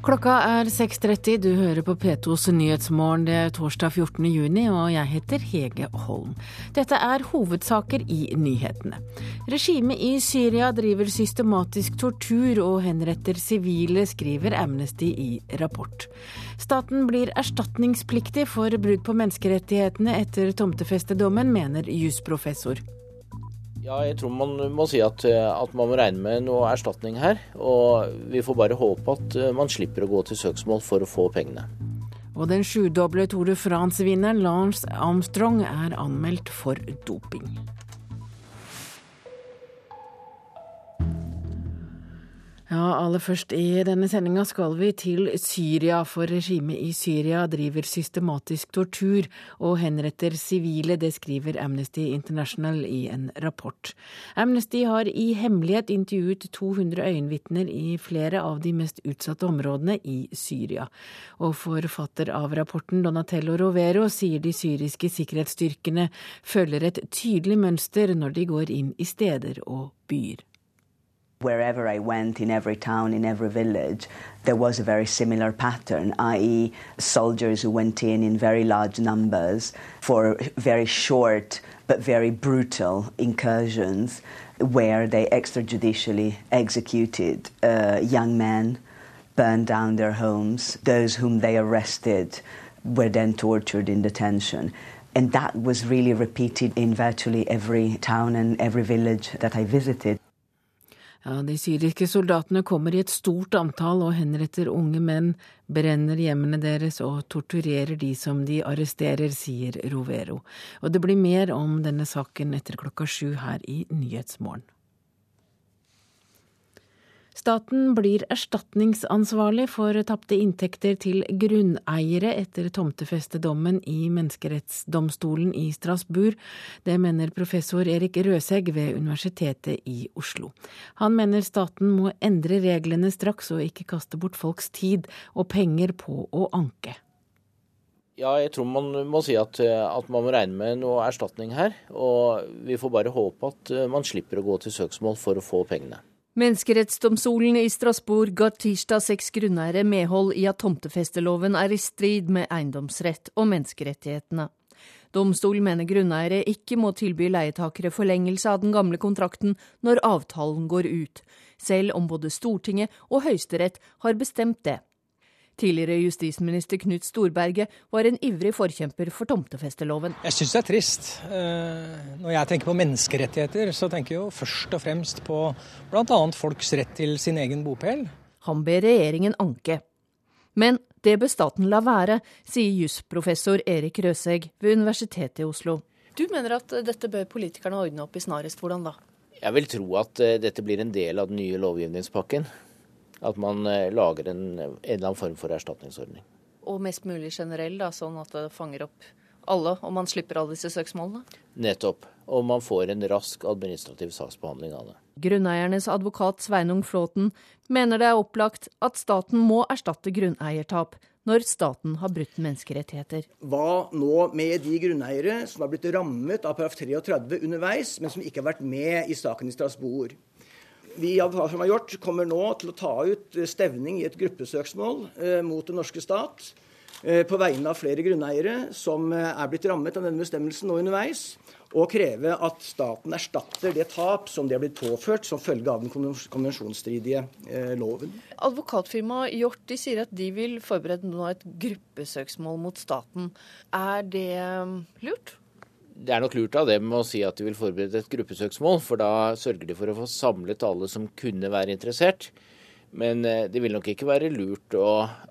Klokka er 6.30, du hører på P2s Nyhetsmorgen. Det er torsdag 14. juni, og jeg heter Hege Holm. Dette er hovedsaker i nyhetene. Regimet i Syria driver systematisk tortur og henretter sivile, skriver Amnesty i rapport. Staten blir erstatningspliktig for brudd på menneskerettighetene etter tomtefestedommen, mener jusprofessor. Ja, jeg tror man må si at, at, man må regne med noe erstatning her. Og vi får bare håpe at eh, man slipper å gå til søksmål for å få pengene. Og den sjudoble Tour de France-vinneren Lance Armstrong er anmeldt for doping. Ja, aller først i denne sendinga skal vi til Syria, for regimet i Syria driver systematisk tortur og henretter sivile. Det skriver Amnesty International i en rapport. Amnesty har i hemmelighet intervjuet 200 øyenvitner i flere av de mest utsatte områdene i Syria. Og forfatter av rapporten, Donatello Rovero, sier de syriske sikkerhetsstyrkene følger et tydelig mønster når de går inn i steder og byer. Wherever I went, in every town, in every village, there was a very similar pattern, i.e., soldiers who went in in very large numbers for very short but very brutal incursions where they extrajudicially executed uh, young men, burned down their homes. Those whom they arrested were then tortured in detention. And that was really repeated in virtually every town and every village that I visited. Ja, De syriske soldatene kommer i et stort antall og henretter unge menn, brenner hjemmene deres og torturerer de som de arresterer, sier Rovero. Og det blir mer om denne saken etter klokka sju her i Nyhetsmorgen. Staten blir erstatningsansvarlig for tapte inntekter til grunneiere etter tomtefestedommen i Menneskerettsdomstolen i Strasbourg. Det mener professor Erik Røsegg ved Universitetet i Oslo. Han mener staten må endre reglene straks og ikke kaste bort folks tid og penger på å anke. Ja, jeg tror man må si at, at, man må regne med noe erstatning her. Og vi får bare håpe at man slipper å gå til søksmål for å få pengene. Menneskerettsdomstolen i Strasbourg ga tirsdag seks grunneiere medhold i at tomtefesteloven er i strid med eiendomsrett og menneskerettighetene. Domstolen mener grunneiere ikke må tilby leietakere forlengelse av den gamle kontrakten når avtalen går ut, selv om både Stortinget og Høyesterett har bestemt det. Tidligere justisminister Knut Storberget var en ivrig forkjemper for tomtefesteloven. Jeg syns det er trist. Når jeg tenker på menneskerettigheter, så tenker jeg jo først og fremst på bl.a. folks rett til sin egen bopel. Han ber regjeringen anke. Men det bør staten la være, sier jusprofessor Erik Røsegg ved Universitetet i Oslo. Du mener at dette bør politikerne ordne opp i snarest. Hvordan da? Jeg vil tro at dette blir en del av den nye lovgivningspakken. At man lager en, en eller annen form for erstatningsordning. Og mest mulig generell, da, sånn at det fanger opp alle, og man slipper alle disse søksmålene? Nettopp. Og man får en rask administrativ saksbehandling av det. Grunneiernes advokat Sveinung Flåten mener det er opplagt at staten må erstatte grunneiertap når staten har brutt menneskerettigheter. Hva nå med de grunneiere som har blitt rammet av paragraf 33 underveis, men som ikke har vært med i saken i Strasbourg? Vi som har gjort, kommer nå til å ta ut stevning i et gruppesøksmål eh, mot den norske stat eh, på vegne av flere grunneiere som eh, er blitt rammet av denne bestemmelsen nå underveis, og kreve at staten erstatter det tap som de har blitt påført som følge av den konvensjonsstridige loven. Advokatfirmaet Hjort de sier at de vil forberede nå et gruppesøksmål mot staten. Er det lurt? Det er nok lurt av dem å si at de vil forberede et gruppesøksmål, for da sørger de for å få samlet alle som kunne være interessert. Men det vil nok ikke være lurt å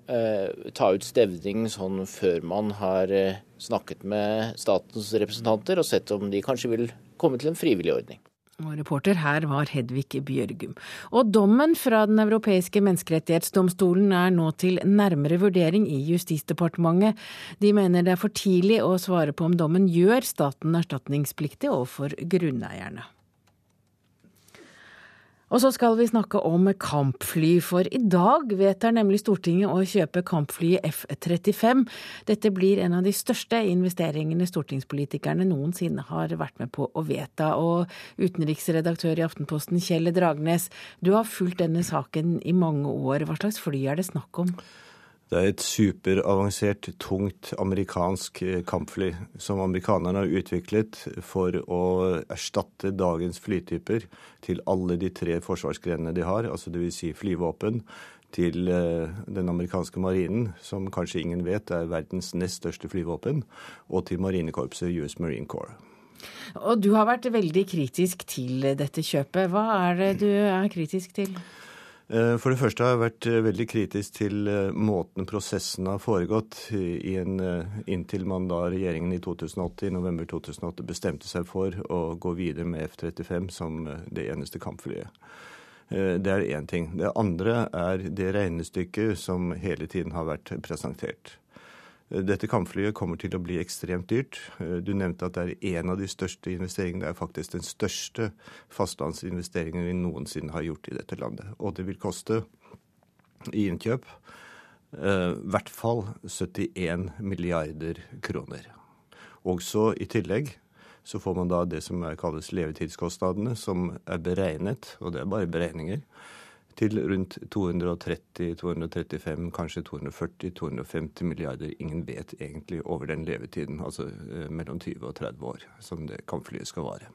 eh, ta ut stevning sånn før man har eh, snakket med statens representanter og sett om de kanskje vil komme til en frivillig ordning. Og reporter her var Hedvig Bjørgum. Og dommen fra Den europeiske menneskerettighetsdomstolen er nå til nærmere vurdering i Justisdepartementet. De mener det er for tidlig å svare på om dommen gjør staten erstatningspliktig overfor grunneierne. Og så skal vi snakke om kampfly, for i dag vedtar nemlig Stortinget å kjøpe kampflyet F-35. Dette blir en av de største investeringene stortingspolitikerne noensinne har vært med på å vedta. Og utenriksredaktør i Aftenposten Kjell Dragnes, du har fulgt denne saken i mange år. Hva slags fly er det snakk om? Det er et superavansert, tungt amerikansk eh, kampfly som amerikanerne har utviklet for å erstatte dagens flytyper til alle de tre forsvarsgrenene de har, altså dvs. Si flyvåpen, til eh, den amerikanske marinen, som kanskje ingen vet er verdens nest største flyvåpen, og til marinekorpset US Marine Corps. Og du har vært veldig kritisk til dette kjøpet. Hva er det du er kritisk til? Eh, for det første har jeg vært eh, veldig kritisk til eh, måten prosessen har foregått en, inntil man da regjeringen i 2008, i november 2008 bestemte seg for å gå videre med F-35 som det eneste kampflyet. Det er én ting. Det andre er det regnestykket som hele tiden har vært presentert. Dette kampflyet kommer til å bli ekstremt dyrt. Du nevnte at det er en av de største investeringene. Det er faktisk den største fastlandsinvesteringen vi noensinne har gjort i dette landet. Og det vil koste i innkjøp eh, i hvert fall 71 milliarder kroner. Også i tillegg så får man da det som kalles levetidskostnadene, som er beregnet, og det er bare beregninger, til rundt 230-235, kanskje 240-250 milliarder. Ingen vet egentlig over den levetiden, altså eh, mellom 20 og 30 år, som det kampflyet skal vare.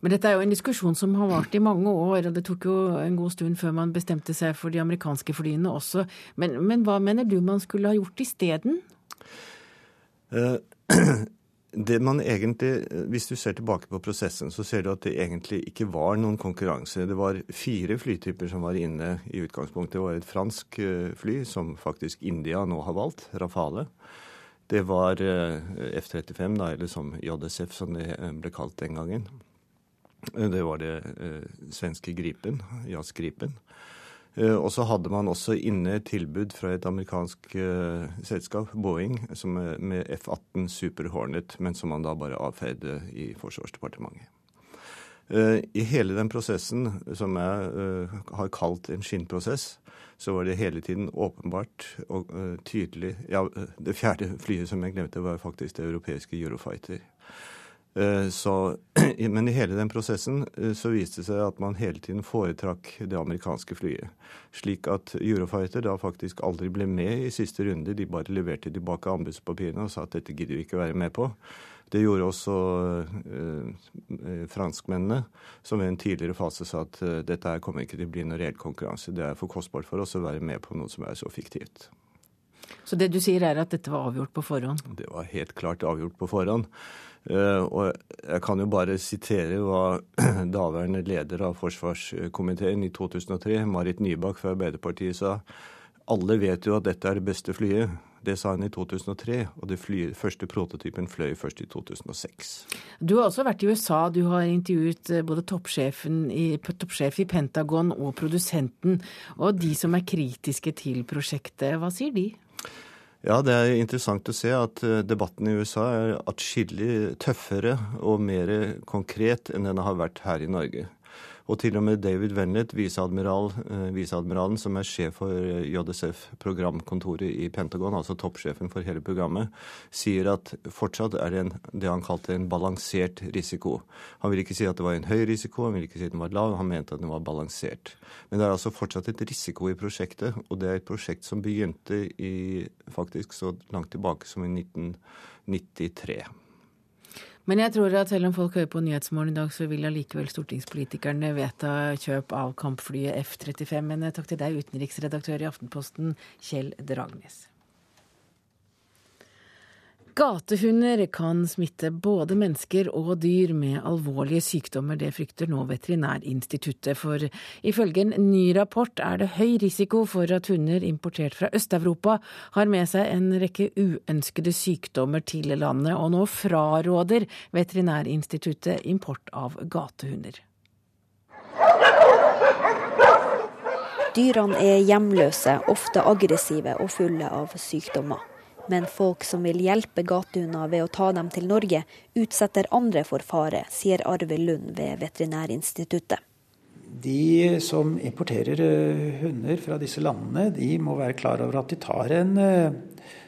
Men dette er jo en diskusjon som har vart i mange år, og det tok jo en god stund før man bestemte seg for de amerikanske flyene også. Men, men hva mener du man skulle ha gjort isteden? Uh, Det man egentlig, Hvis du ser tilbake på prosessen, så ser du at det egentlig ikke var noen konkurranse. Det var fire flytyper som var inne i utgangspunktet. Det var et fransk eh, fly, som faktisk India nå har valgt, Rafale. Det var eh, F-35, da, eller som JSF, som det eh, ble kalt den gangen. Det var det svenske Gripen, JAS Gripen. Eh, og så hadde man også inne tilbud fra et amerikansk uh, selskap, Boeing, med F-18 Super Hornet, men som man da bare avfeide i Forsvarsdepartementet. I hele den prosessen, som jeg har kalt en skinnprosess, så var det hele tiden åpenbart og tydelig Ja, det fjerde flyet som jeg glemte, var faktisk det europeiske Eurofighter. Eh, så, men i hele den prosessen eh, så viste det seg at man hele tiden foretrakk det amerikanske flyet. Slik at Eurofighter da faktisk aldri ble med i siste runde. De bare leverte tilbake anbudspapirene og sa at dette gidder vi ikke være med på. Det gjorde også eh, franskmennene, som i en tidligere fase sa at eh, dette her kommer ikke til å bli noen reell konkurranse. Det er for kostbart for oss å være med på noe som er så fiktivt. Så det du sier er at dette var avgjort på forhånd? Det var helt klart avgjort på forhånd. Eh, og jeg kan jo bare sitere hva daværende leder av forsvarskomiteen i 2003, Marit Nybakk fra Arbeiderpartiet, sa. Alle vet jo at dette er det beste flyet. Det sa hun i 2003, og fly, første prototypen fløy først i 2006. Du har også vært i USA. Du har intervjuet eh, både i, toppsjef i Pentagon og produsenten, og de som er kritiske til prosjektet. Hva sier de? Ja, det er interessant å se at eh, debatten i USA er atskillig tøffere og mer konkret enn den har vært her i Norge. Og til og med David viseadmiral, eh, viseadmiralen som er sjef for eh, JSF-programkontoret i Pentagon, altså toppsjefen for hele programmet, sier at fortsatt er det en, det han kalte en balansert risiko. Han vil ikke si at det var en høy risiko, han vil ikke si at den var lav, han mente at den var balansert. Men det er altså fortsatt et risiko i prosjektet, og det er et prosjekt som begynte i faktisk så langt tilbake som i 1993. Men jeg tror at selv om folk hører på Nyhetsmorgen i dag, så vil allikevel stortingspolitikerne vedta kjøp av kampflyet F-35. Men takk til deg, utenriksredaktør i Aftenposten, Kjell Dragnes. Gatehunder kan smitte både mennesker og dyr med alvorlige sykdommer. Det frykter nå Veterinærinstituttet. For ifølge en ny rapport er det høy risiko for at hunder importert fra Øst-Europa har med seg en rekke uønskede sykdommer til landet, og nå fraråder Veterinærinstituttet import av gatehunder. Dyrene er hjemløse, ofte aggressive og fulle av sykdommer. Men folk som vil hjelpe gatehunder ved å ta dem til Norge, utsetter andre for fare, sier Arve Lund ved Veterinærinstituttet. de som importerer eh, hunder fra disse landene, de må være klar over at de tar en eh,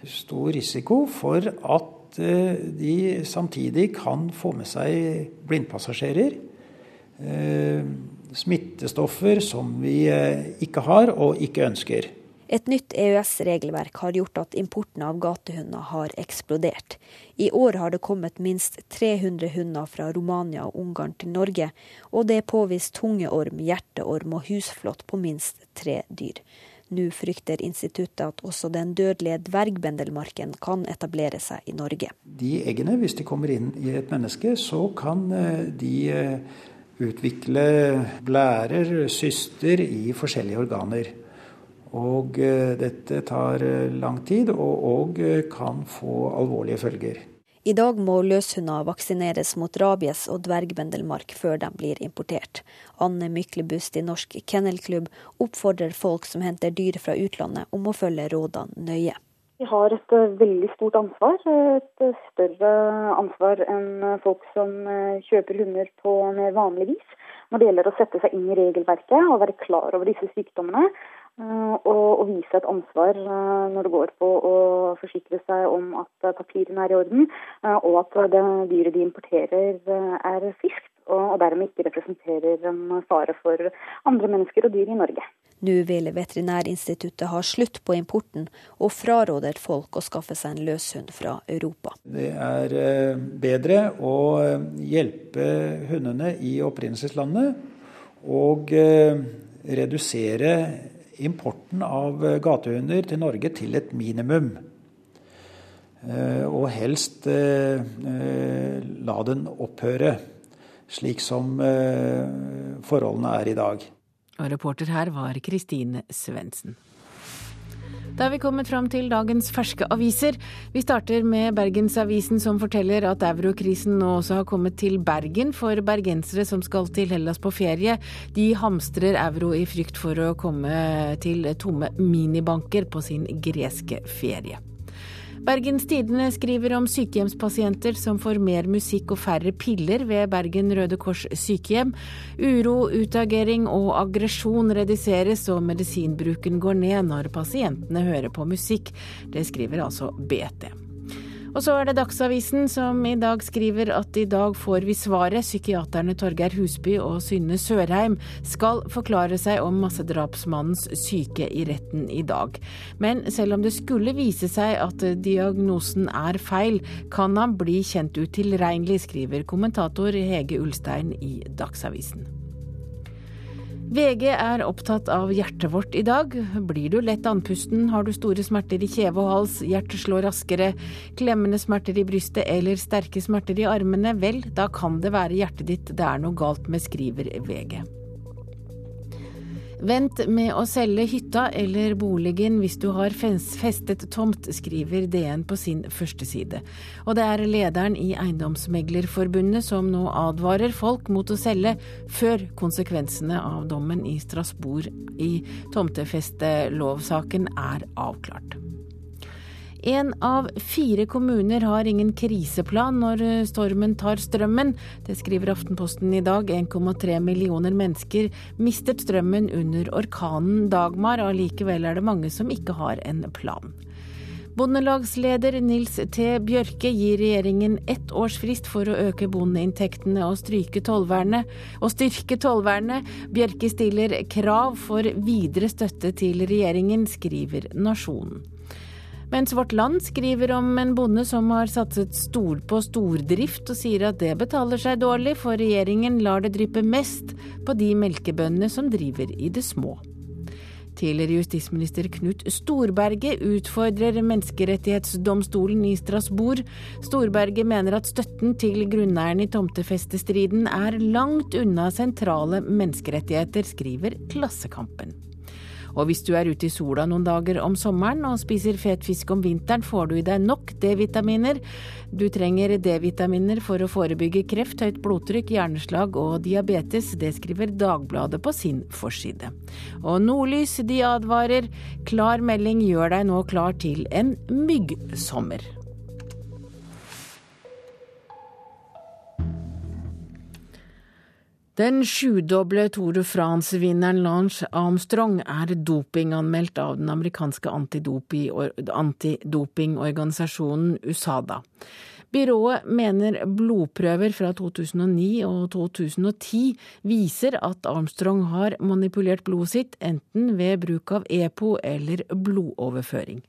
stor risiko for at eh, de samtidig kan få med seg blindpassasjerer. Smittestoffer som vi ikke har og ikke ønsker. Et nytt EØS-regelverk har gjort at importen av gatehunder har eksplodert. I år har det kommet minst 300 hunder fra Romania og Ungarn til Norge, og det er påvist tungeorm, hjerteorm og husflått på minst tre dyr. Nå frykter instituttet at også den dødelige dvergbendelmarken kan etablere seg i Norge. De eggene, hvis de kommer inn i et menneske, så kan eh, de eh, utvikle blærer, syster, i forskjellige organer. Og eh, dette tar eh, lang tid, og, og eh, kan få alvorlige følger. I dag må løshunder vaksineres mot rabies og dvergbendelmark før de blir importert. Anne Myklebust i Norsk Kennelklubb oppfordrer folk som henter dyr fra utlandet om å følge rådene nøye. Vi har et veldig stort ansvar, et større ansvar enn folk som kjøper hunder på mer vanlig vis. Når det gjelder å sette seg inn i regelverket og være klar over disse sykdommene, Eh, og, vise et ansvar eh, når det går på å forsikre seg om at papirene er i orden, eh, og at det dyret de importerer er friskt og dermed ikke representerer en fare for andre mennesker og dyr i Norge. Nå vil Veterinærinstituttet ha slutt på importen, og fraråder folk å skaffe seg en løshund fra Europa. Det er bedre å hjelpe hundene i opprinnelseslandet og redusere importen av eh, gatehunder til Norge til et minimum. Eh, og helst eh, la den opphøre, slik som forholdene er i dag. Og reporter her var Kristine Svendsen. Da er vi kommet fram til dagens ferske aviser. Vi starter med Bergensavisen som forteller at eurokrisen nå også har kommet til Bergen for bergensere som skal til Hellas på ferie. De hamstrer euro i frykt for å komme til tomme minibanker på sin greske ferie. Bergens Tidende skriver om sykehjemspasienter som får mer musikk og færre piller ved Bergen Røde Kors sykehjem. Uro, utagering og aggresjon reduseres, og medisinbruken går ned når pasientene hører på musikk. Det skriver altså BT. Og så er det Dagsavisen som i dag skriver at i dag får vi svaret. Psykiaterne Torgeir Husby og Synne Sørheim skal forklare seg om massedrapsmannens syke i retten i dag. Men selv om det skulle vise seg at diagnosen er feil, kan han bli kjent utilregnelig, skriver kommentator Hege Ulstein i Dagsavisen. VG er opptatt av hjertet vårt i dag. Blir du lett andpusten, har du store smerter i kjeve og hals, hjertet slår raskere, klemmende smerter i brystet eller sterke smerter i armene, vel, da kan det være hjertet ditt det er noe galt med, skriver VG. Vent med å selge hytta eller boligen hvis du har festet tomt, skriver DN på sin førsteside. Og det er lederen i Eiendomsmeglerforbundet som nå advarer folk mot å selge før konsekvensene av dommen i Strasbourg i tomtefestelovsaken er avklart. En av fire kommuner har ingen kriseplan når eh, stormen tar strømmen. Det skriver Aftenposten i dag. 1,3 millioner mennesker mistet strømmen under orkanen Dagmar. Allikevel er det mange som ikke har en plan. Bondelagsleder Nils T. Bjørke gir regjeringen ett års frist for å øke bondeinntektene og. Og styrke tollvernet. Bjørke stiller krav for videre støtte til regjeringen, skriver Nasjonen. Mens Vårt Land skriver om en bonde som har satset stor på stordrift, og sier at det betaler seg dårlig, for regjeringen lar det dryppe mest på de melkebøndene som driver i det små. Tidligere justisminister Knut Storberget utfordrer menneskerettighetsdomstolen i Strasbourg. Storberget mener at støtten til grunneieren i tomtefestestriden er langt unna sentrale menneskerettigheter, skriver Klassekampen. Og hvis du er ute i sola noen dager om sommeren og spiser fet fisk om vinteren, får du i deg nok D-vitaminer. Du trenger D-vitaminer for å forebygge kreft, høyt blodtrykk, hjerneslag og diabetes. Det skriver Dagbladet på sin forside. Og Nordlys de advarer. Klar melding gjør deg nå klar til en myggsommer. Den sjudoble Tour de France-vinneren Lance Armstrong er dopinganmeldt av den amerikanske antidopingorganisasjonen USADA. Byrået mener blodprøver fra 2009 og 2010 viser at Armstrong har manipulert blodet sitt, enten ved bruk av EPO eller blodoverføring.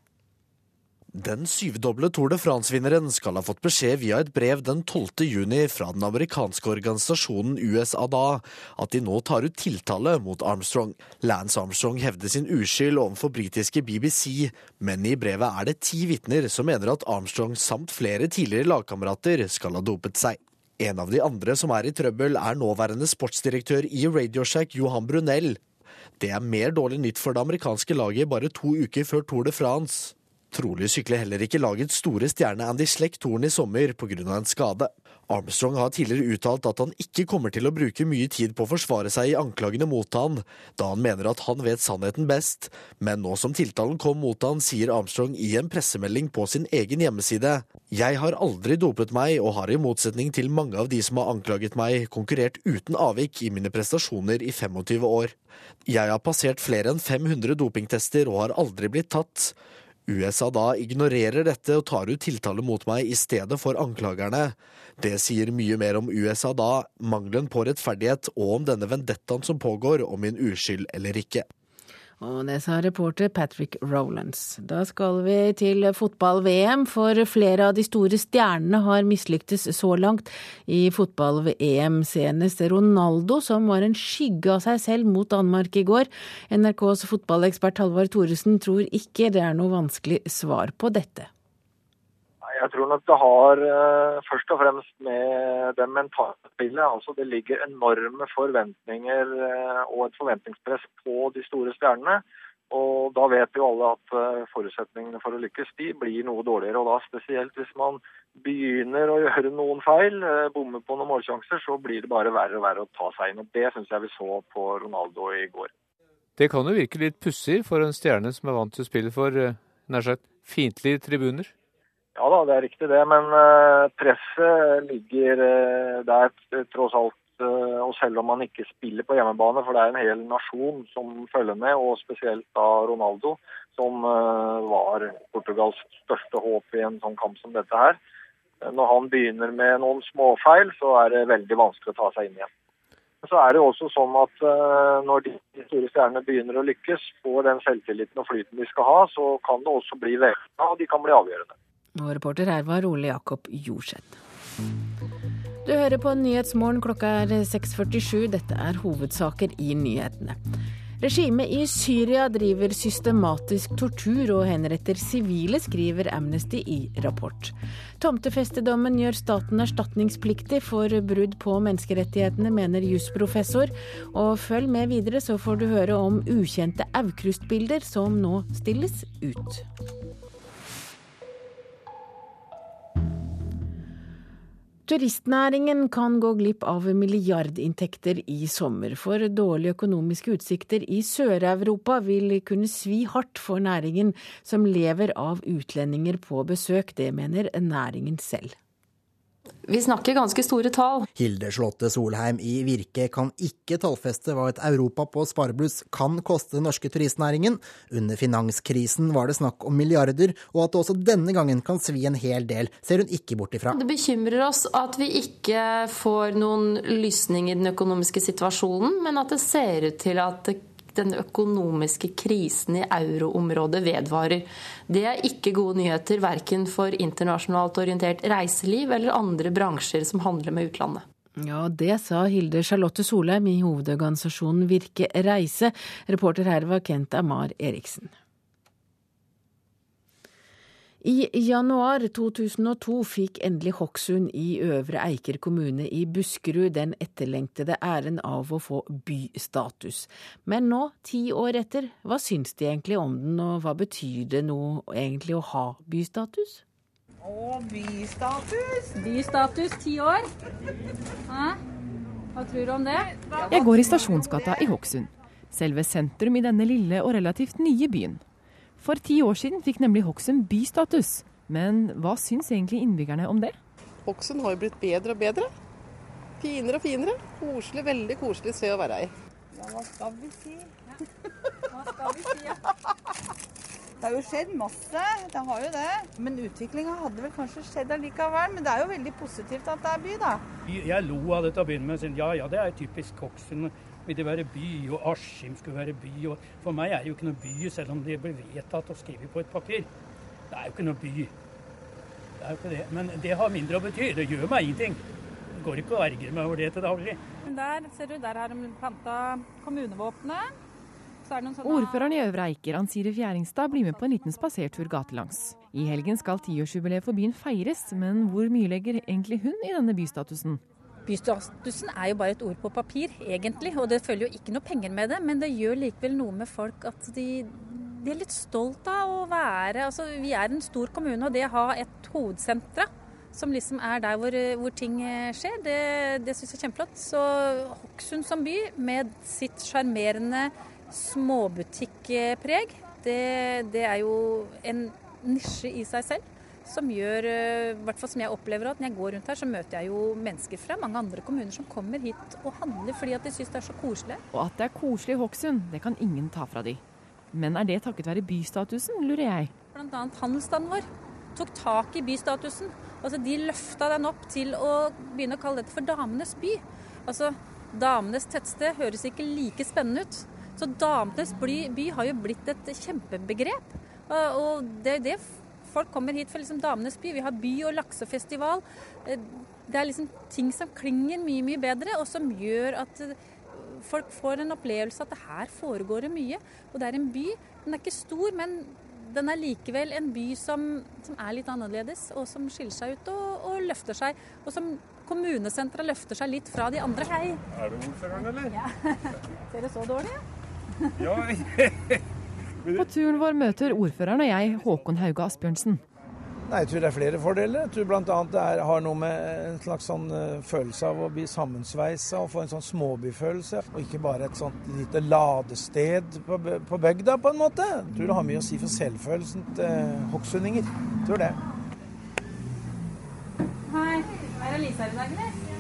Den syvdoble Tour de France-vinneren skal ha fått beskjed via et brev den 12. juni fra den amerikanske organisasjonen USADA at de nå tar ut tiltale mot Armstrong. Lance Armstrong hevder sin uskyld overfor britiske BBC, men i brevet er det ti vitner som mener at Armstrong samt flere tidligere lagkamerater skal ha dopet seg. En av de andre som er i trøbbel, er nåværende sportsdirektør i Radioshack, Johan Brunell. Det er mer dårlig nytt for det amerikanske laget bare to uker før Tour de France. Trolig sykler heller ikke lagets store stjerne Andy Sleck Toren i sommer pga. en skade. Armstrong har tidligere uttalt at han ikke kommer til å bruke mye tid på å forsvare seg i anklagene mot han, da han mener at han vet sannheten best, men nå som tiltalen kom mot han, sier Armstrong i en pressemelding på sin egen hjemmeside Jeg har aldri dopet meg og har i motsetning til mange av de som har anklaget meg, konkurrert uten avvik i mine prestasjoner i 25 år. Jeg har passert flere enn 500 dopingtester og har aldri blitt tatt. USA da ignorerer dette og tar ut tiltale mot meg i stedet for anklagerne. Det sier mye mer om USA da, mangelen på rettferdighet og om denne vendettaen som pågår, om min uskyld eller ikke. Og det sa reporter Patrick Rowlands. Da skal vi til fotball-VM, for flere av de store stjernene har mislyktes så langt i fotball-VM. Senest Ronaldo, som var en skygge av seg selv mot Danmark i går. NRKs fotballekspert Halvard Thoresen tror ikke det er noe vanskelig svar på dette. Jeg tror nok det har uh, først og fremst med det mentale spillet. Altså det ligger enorme forventninger uh, og et forventningspress på de store stjernene. Og da vet jo alle at uh, forutsetningene for å lykkes de blir noe dårligere. Og da spesielt hvis man begynner å gjøre noen feil, bomme på noen målsjanser, så blir det bare verre og verre å ta seg inn. Og det syns jeg vi så på Ronaldo i går. Det kan jo virke litt pussig for en stjerne som er vant til å spille for nær sagt fiendtlige tribuner? Ja da, det er riktig det. Men uh, presset ligger uh, der tross alt. Og selv om man ikke spiller på hjemmebane, for det er en hel nasjon som følger med, og spesielt da Ronaldo, som var Portugals største håp i en sånn kamp som dette her. Når han begynner med noen småfeil, så er det veldig vanskelig å ta seg inn igjen. Så er det også sånn at Når de store stjernene begynner å lykkes, får den selvtilliten og flyten de skal ha, så kan det også bli veldig og de kan bli avgjørende. Og reporter her var Ole Jakob Jorseth. Du hører på Nyhetsmorgen, klokka er 6.47. Dette er hovedsaker i nyhetene. Regimet i Syria driver systematisk tortur og henretter sivile, skriver Amnesty i rapport. Tomtefestedommen gjør staten erstatningspliktig for brudd på menneskerettighetene, mener jusprofessor. Og følg med videre, så får du høre om ukjente Aukrust-bilder som nå stilles ut. Turistnæringen kan gå glipp av milliardinntekter i sommer, for dårlige økonomiske utsikter i Sør-Europa vil kunne svi hardt for næringen, som lever av utlendinger på besøk. Det mener næringen selv. Vi snakker ganske store tall. Hilde Slåtte Solheim i Virke kan ikke tallfeste hva et Europa på sparebluss kan koste den norske turistnæringen. Under finanskrisen var det snakk om milliarder, og at det også denne gangen kan svi en hel del, ser hun ikke bort ifra. Det bekymrer oss at vi ikke får noen lysning i den økonomiske situasjonen, men at det ser ut til at det den økonomiske krisen i euroområdet vedvarer. Det er ikke gode nyheter verken for internasjonalt orientert reiseliv eller andre bransjer som handler med utlandet. Ja, det sa Hilde Charlotte Solheim i hovedorganisasjonen Virke Reise. Reporter her var Kent Amar Eriksen. I januar 2002 fikk endelig Hokksund i Øvre Eiker kommune i Buskerud den etterlengtede æren av å få bystatus. Men nå, ti år etter, hva syns de egentlig om den, og hva betyr det nå egentlig å ha bystatus? Å, bystatus! Bystatus, ti år. Hæ? Hva tror du om det? Jeg går i Stasjonsgata i Hokksund. Selve sentrum i denne lille og relativt nye byen. For ti år siden fikk nemlig Hokksund bystatus. Men hva syns egentlig innbyggerne om det? Hokksund har jo blitt bedre og bedre. finere og finere. Koselig, veldig koselig sted å være i. Ja, hva skal vi si? Hva skal vi si? Ja? Det har jo skjedd masse, det har jo det. Men utviklinga hadde vel kanskje skjedd allikevel. Men det er jo veldig positivt at det er by, da. Jeg lo av det til å begynne med. Ja ja, det er typisk Hokksund. Vil det være by, og Askim skulle være by. Og for meg er det jo ikke noe by, selv om det blir vedtatt og skrevet på et papir. Det er jo ikke noe by. Det er jo ikke det. Men det har mindre å bety. Det gjør meg ingenting. Det går ikke å ergre meg over det til daglig. Men der ser du, der har de planta kommunevåpenet. Er sånne Ordføreren i Øvre Eiker, Ansire Fjæringstad, blir med på en liten spasertur gatelangs. I helgen skal tiårsjubileet for byen feires, men hvor mye legger egentlig hun i denne bystatusen? Bystatusen er jo bare et ord på papir, egentlig. Og det følger jo ikke noe penger med det, men det gjør likevel noe med folk at de, de er litt stolt av å være Altså, vi er en stor kommune, og det å ha et hovedsentra som liksom er der hvor, hvor ting skjer, det, det syns jeg er kjempeflott. Så Hokksund som by, med sitt sjarmerende småbutikkpreg, det, det er jo en nisje i seg selv som gjør, i hvert fall som jeg opplever at når jeg går rundt her, så møter jeg jo mennesker fra mange andre kommuner som kommer hit og handler fordi at de syns det er så koselig. Og at det er koselig i Hokksund, det kan ingen ta fra de. Men er det takket være bystatusen, lurer jeg. Annet handelsstanden vår tok tak i bystatusen. Altså De løfta den opp til å begynne å kalle dette for damenes by. Altså Damenes tettsted høres ikke like spennende ut. Så Damenes by, by har jo blitt et kjempebegrep. Og det er det folk kommer hit for liksom damenes by. Vi har by- og laksefestival. Det er liksom ting som klinger mye, mye bedre, og som gjør at folk får en opplevelse at det her foregår det mye. Og det er en by. Den er ikke stor, men den er likevel en by som, som er litt annerledes, og som skiller seg ut og, og løfter seg. Og som kommunesenteret løfter seg litt fra de andre. Hei. Er det ordføreren, eller? Ja. Ser det så dårlig ja? Ja. På turen vår møter ordføreren og jeg Håkon Hauge Asbjørnsen. Nei, Jeg tror det er flere fordeler. Jeg tror bl.a. det er, har noe med en slags sånn uh, følelse av å bli sammensveisa og få en sånn småbyfølelse. Og ikke bare et sånt lite ladested på, på bygda, på en måte. Jeg tror det har mye å si for selvfølelsen til hokksundinger. Jeg tror det. Hei. Er det Lisa i dag, eller?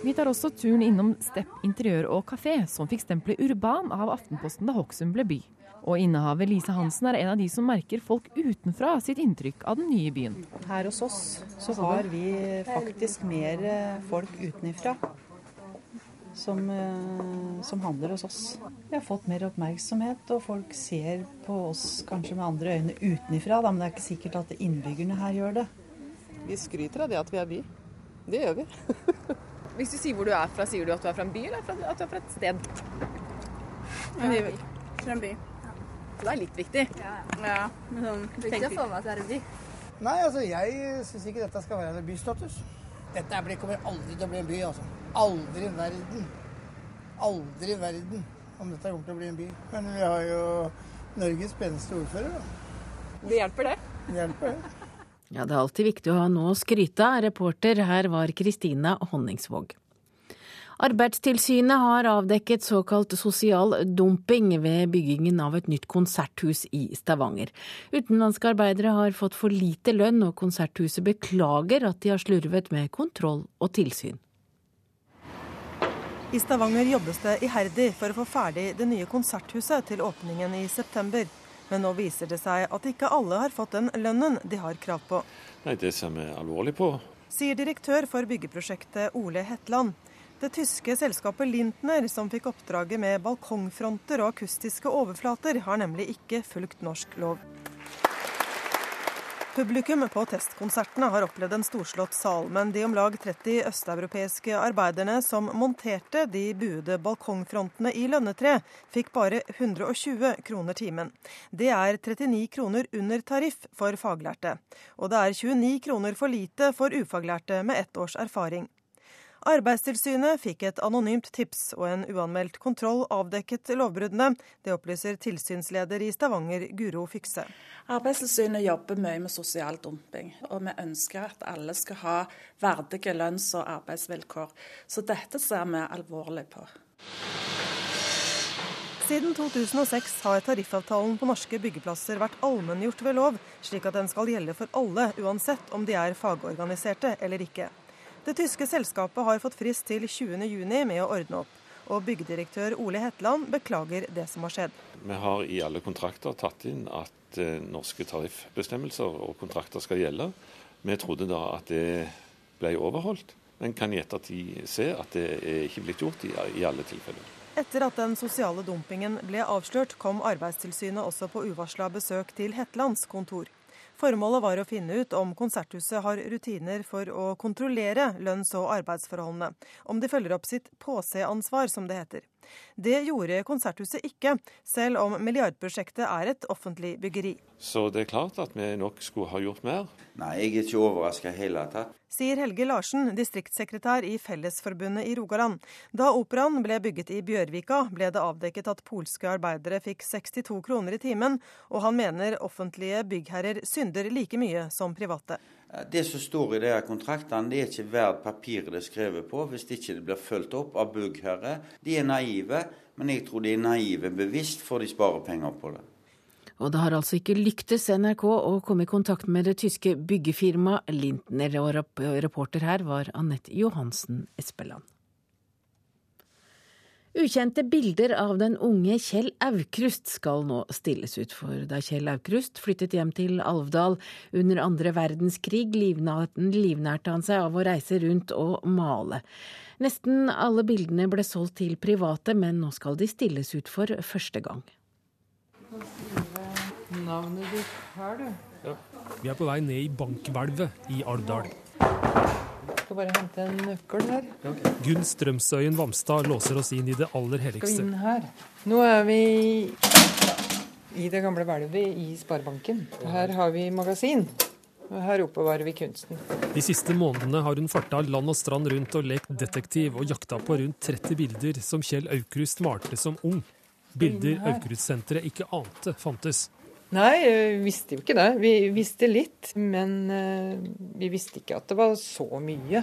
Vi tar også turen innom Stepp interiør og kafé, som fikk stempelet urban av Aftenposten da Hokksund ble by. Og innehaver Lise Hansen er en av de som merker folk utenfra sitt inntrykk av den nye byen. Her hos oss så har vi faktisk mer folk utenfra som, som handler hos oss. Vi har fått mer oppmerksomhet, og folk ser på oss kanskje med andre øyne utenfra, men det er ikke sikkert at innbyggerne her gjør det. Vi skryter av det at vi er by. Det gjør vi. Hvis du sier hvor du er fra, sier du at du er fra en by, eller at du er fra et sted? En by. Fra en by. Så det er litt viktig. Ja. ja men sånn, Viktig å få med at det er en by. Nei, altså jeg syns ikke dette skal være en bystatus. Dette blir, kommer aldri til å bli en by, altså. Aldri i verden. Aldri i verden om dette kommer til å bli en by. Men vi har jo Norges peneste ordfører, da. Det hjelper, det. Det hjelper, det. Ja, det er alltid viktig å ha noe å skryte av. Reporter her var Kristina Honningsvåg. Arbeidstilsynet har avdekket såkalt sosial dumping ved byggingen av et nytt konserthus i Stavanger. Utenlandske arbeidere har fått for lite lønn, og konserthuset beklager at de har slurvet med kontroll og tilsyn. I Stavanger jobbes det iherdig for å få ferdig det nye konserthuset til åpningen i september. Men nå viser det seg at ikke alle har fått den lønnen de har krav på. Nei, Det ser vi alvorlig på. Sier direktør for byggeprosjektet Ole Hetland. Det tyske selskapet Lintner, som fikk oppdraget med balkongfronter og akustiske overflater, har nemlig ikke fulgt norsk lov. Publikum på testkonsertene har opplevd en storslått sal, men de om lag 30 østeuropeiske arbeiderne som monterte de buede balkongfrontene i lønnetre, fikk bare 120 kroner timen. Det er 39 kroner under tariff for faglærte, og det er 29 kroner for lite for ufaglærte med ett års erfaring. Arbeidstilsynet fikk et anonymt tips, og en uanmeldt kontroll avdekket lovbruddene. Det opplyser tilsynsleder i Stavanger, Guro Fikse. Arbeidstilsynet jobber mye med sosial dumping, og vi ønsker at alle skal ha verdige lønns- og arbeidsvilkår. Så dette ser vi alvorlig på. Siden 2006 har tariffavtalen på norske byggeplasser vært allmenngjort ved lov, slik at den skal gjelde for alle, uansett om de er fagorganiserte eller ikke. Det tyske selskapet har fått frist til 20.6 med å ordne opp. Og byggedirektør Ole Hetland beklager det som har skjedd. Vi har i alle kontrakter tatt inn at eh, norske tariffbestemmelser og kontrakter skal gjelde. Vi trodde da at det ble overholdt, men kan i ettertid se at det er ikke blitt gjort i, i alle tilfeller. Etter at den sosiale dumpingen ble avslørt, kom Arbeidstilsynet også på uvarsla besøk til Hetlands kontor. Formålet var å finne ut om Konserthuset har rutiner for å kontrollere lønns- og arbeidsforholdene, om de følger opp sitt påseansvar, som det heter. Det gjorde Konserthuset ikke, selv om milliardprosjektet er et offentlig byggeri. Så det er klart at vi nok skulle ha gjort mer. Nei, jeg er ikke overraska i hele tatt. Sier Helge Larsen, distriktssekretær i Fellesforbundet i Rogaland. Da operaen ble bygget i Bjørvika, ble det avdekket at polske arbeidere fikk 62 kroner i timen, og han mener offentlige byggherrer synder like mye som private. Det som står i de kontraktene, det er ikke verdt papiret det er skrevet på, hvis det ikke blir fulgt opp av byggherre. De er naive, men jeg tror de er naive bevisst, for de sparer penger på det. Og det har altså ikke lyktes NRK å komme i kontakt med det tyske byggefirmaet Lintner, og reporter her var Anette Johansen Espeland. Ukjente bilder av den unge Kjell Aukrust skal nå stilles ut, for da Kjell Aukrust flyttet hjem til Alvdal under andre verdenskrig, livnærte han seg av å reise rundt og male. Nesten alle bildene ble solgt til private, men nå skal de stilles ut for første gang. Navnet ditt her, du. Ja. Vi er på vei ned i bankhvelvet i Alvdal skal bare hente en nøkkel her. Okay. Gunn Strømsøyen Vamstad låser oss inn i det aller helligste. Skal vi inn her? Nå er vi i det gamle hvelvet i Sparebanken. Her har vi magasin. Og her oppbevarer vi kunsten. De siste månedene har hun farta land og strand rundt og lekt detektiv og jakta på rundt 30 bilder som Kjell Aukrust malte som ung. Bilder Aukrust-senteret ikke ante fantes. Nei, vi visste jo ikke det. Vi visste litt, men eh, vi visste ikke at det var så mye.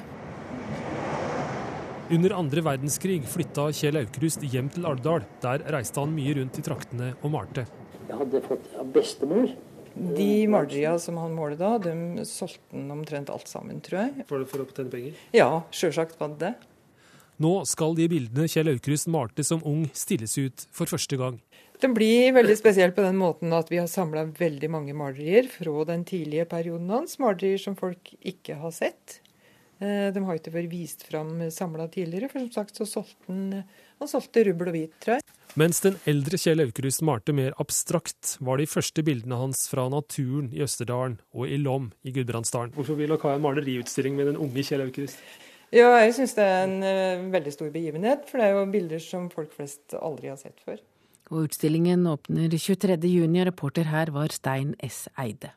Under andre verdenskrig flytta Kjell Aukrust hjem til Alvdal. Der reiste han mye rundt i traktene og malte. Jeg hadde fått av bestemor. De maleriene som han målte da, de solgte han omtrent alt sammen, tror jeg. For, for å tjene penger? Ja, sjølsagt var det det. Nå skal de bildene Kjell Aukrust malte som ung, stilles ut for første gang. Den blir veldig spesiell på den måten at vi har samla veldig mange malerier fra den tidlige perioden hans. Malerier som folk ikke har sett. Eh, de har ikke vært vist fram samla tidligere, for som sagt så solgte han, han solgte rubbel og hvit, tror jeg. Mens den eldre Kjell Aukrust malte mer abstrakt, var de første bildene hans fra naturen i Østerdalen og i Lom i Gudbrandsdalen. Hvorfor vil dere ha en maleriutstilling med den unge Kjell Aukrust? Ja, jeg syns det er en uh, veldig stor begivenhet, for det er jo bilder som folk flest aldri har sett før. Og utstillingen åpner 23.6, og reporter her var Stein S. Eide.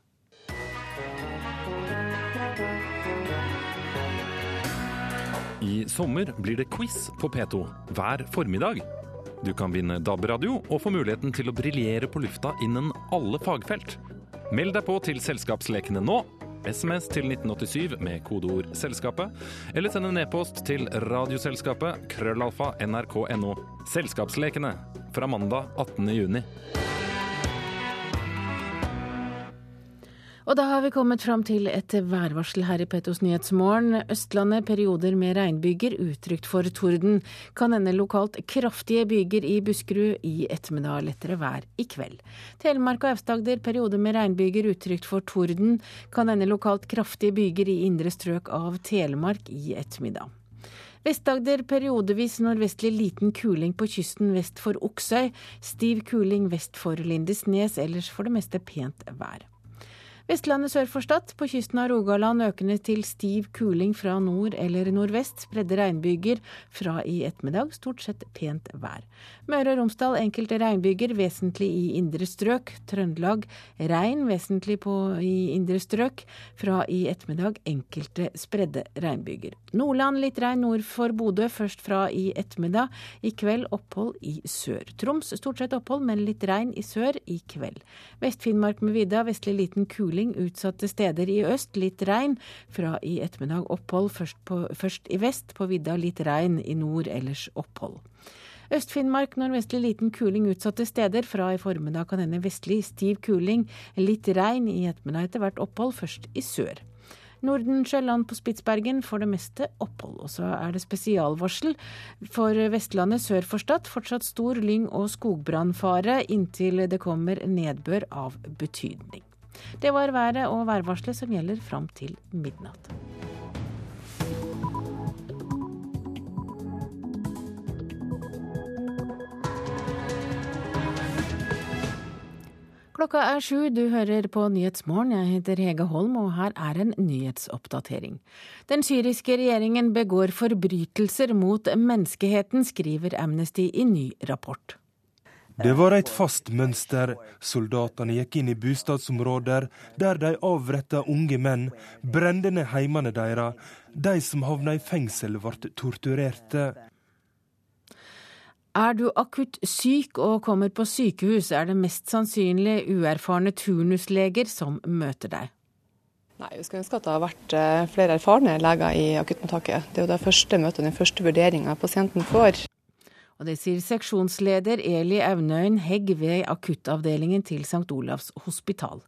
I sommer blir det quiz på P2 hver formiddag. Du kan vinne DAB-radio og få muligheten til å briljere på lufta innen alle fagfelt. Meld deg på til Selskapslekene nå. SMS til 1987 med kodeord 'Selskapet', eller send en e-post til Radioselskapet krøllalfa nrk.no. Selskapslekene fra mandag 18. juni. Og da har vi kommet fram til et værvarsel her i Petos Nyhetsmorgen. Østlandet perioder med regnbyger, utrygt for torden. Kan ende lokalt kraftige byger i Buskerud. I ettermiddag lettere vær i kveld. Telemark og Aust-Agder perioder med regnbyger, utrygt for torden. Kan ende lokalt kraftige byger i indre strøk av Telemark i ettermiddag. Vest-Agder periodevis nordvestlig liten kuling på kysten vest for Oksøy. Stiv kuling vest for Lindesnes, ellers for det meste pent vær. Vestlandet sør for Stad. På kysten av Rogaland økende til stiv kuling fra nord eller nordvest. Spredde regnbyger fra i ettermiddag. Stort sett pent vær. Møre og Romsdal enkelte regnbyger, vesentlig i indre strøk. Trøndelag regn, vesentlig på, i indre strøk. Fra i ettermiddag enkelte spredde regnbyger. Nordland litt regn nord for Bodø, først fra i ettermiddag. I kveld opphold i sør. Troms stort sett opphold, men litt regn i sør i kveld. Vest-Finnmark med vidda, vestlig liten kuling kuling utsatte steder i øst, litt regn. Fra i ettermiddag opphold, først, på, først i vest, på vidda litt regn, i nord ellers opphold. Øst-Finnmark nordvestlig liten kuling utsatte steder. Fra i formiddag kan hende vestlig stiv kuling, litt regn. I ettermiddag etter hvert opphold, først i sør. Nordensjøland på Spitsbergen for det meste opphold. Og så er det spesialvarsel for Vestlandet sør for Stad. Fortsatt stor lyng- og skogbrannfare inntil det kommer nedbør av betydning. Det var været og værvarselet som gjelder fram til midnatt. Klokka er sju, du hører på Nyhetsmorgen. Jeg heter Hege Holm, og her er en nyhetsoppdatering. Den syriske regjeringen begår forbrytelser mot menneskeheten, skriver Amnesty i ny rapport. Det var et fast mønster. Soldatene gikk inn i bostadsområder der de avretta unge menn, brente ned heimene deres. De som havna i fengsel, ble torturerte. Er du akutt syk og kommer på sykehus, er det mest sannsynlig uerfarne turnusleger som møter deg. Nei, Vi skulle ønske at det har vært eh, flere erfarne leger i akuttmottaket. Det er jo det første møtet, den første vurderinga pasienten får. Og Det sier seksjonsleder Eli Aunøyen Hegg ved akuttavdelingen til St. Olavs hospital.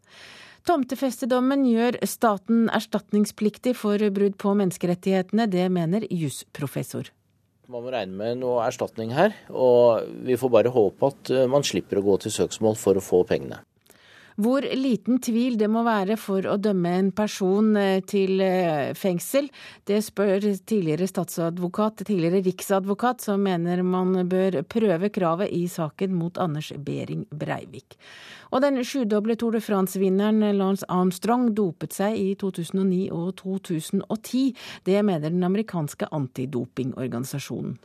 Tomtefestedommen gjør staten erstatningspliktig for brudd på menneskerettighetene. Det mener jusprofessor. Man må regne med noe erstatning her, og vi får bare håpe at eh, man slipper å gå til søksmål for å få pengene. Hvor liten tvil det må være for å dømme en person eh, til eh, fengsel, det spør tidligere statsadvokat, tidligere riksadvokat, som mener man bør prøve kravet i saken mot Anders Behring Breivik. Og den sjudoble Tour de France-vinneren Lance Armstrong dopet seg i 2009 og 2010. Det mener den amerikanske antidopingorganisasjonen.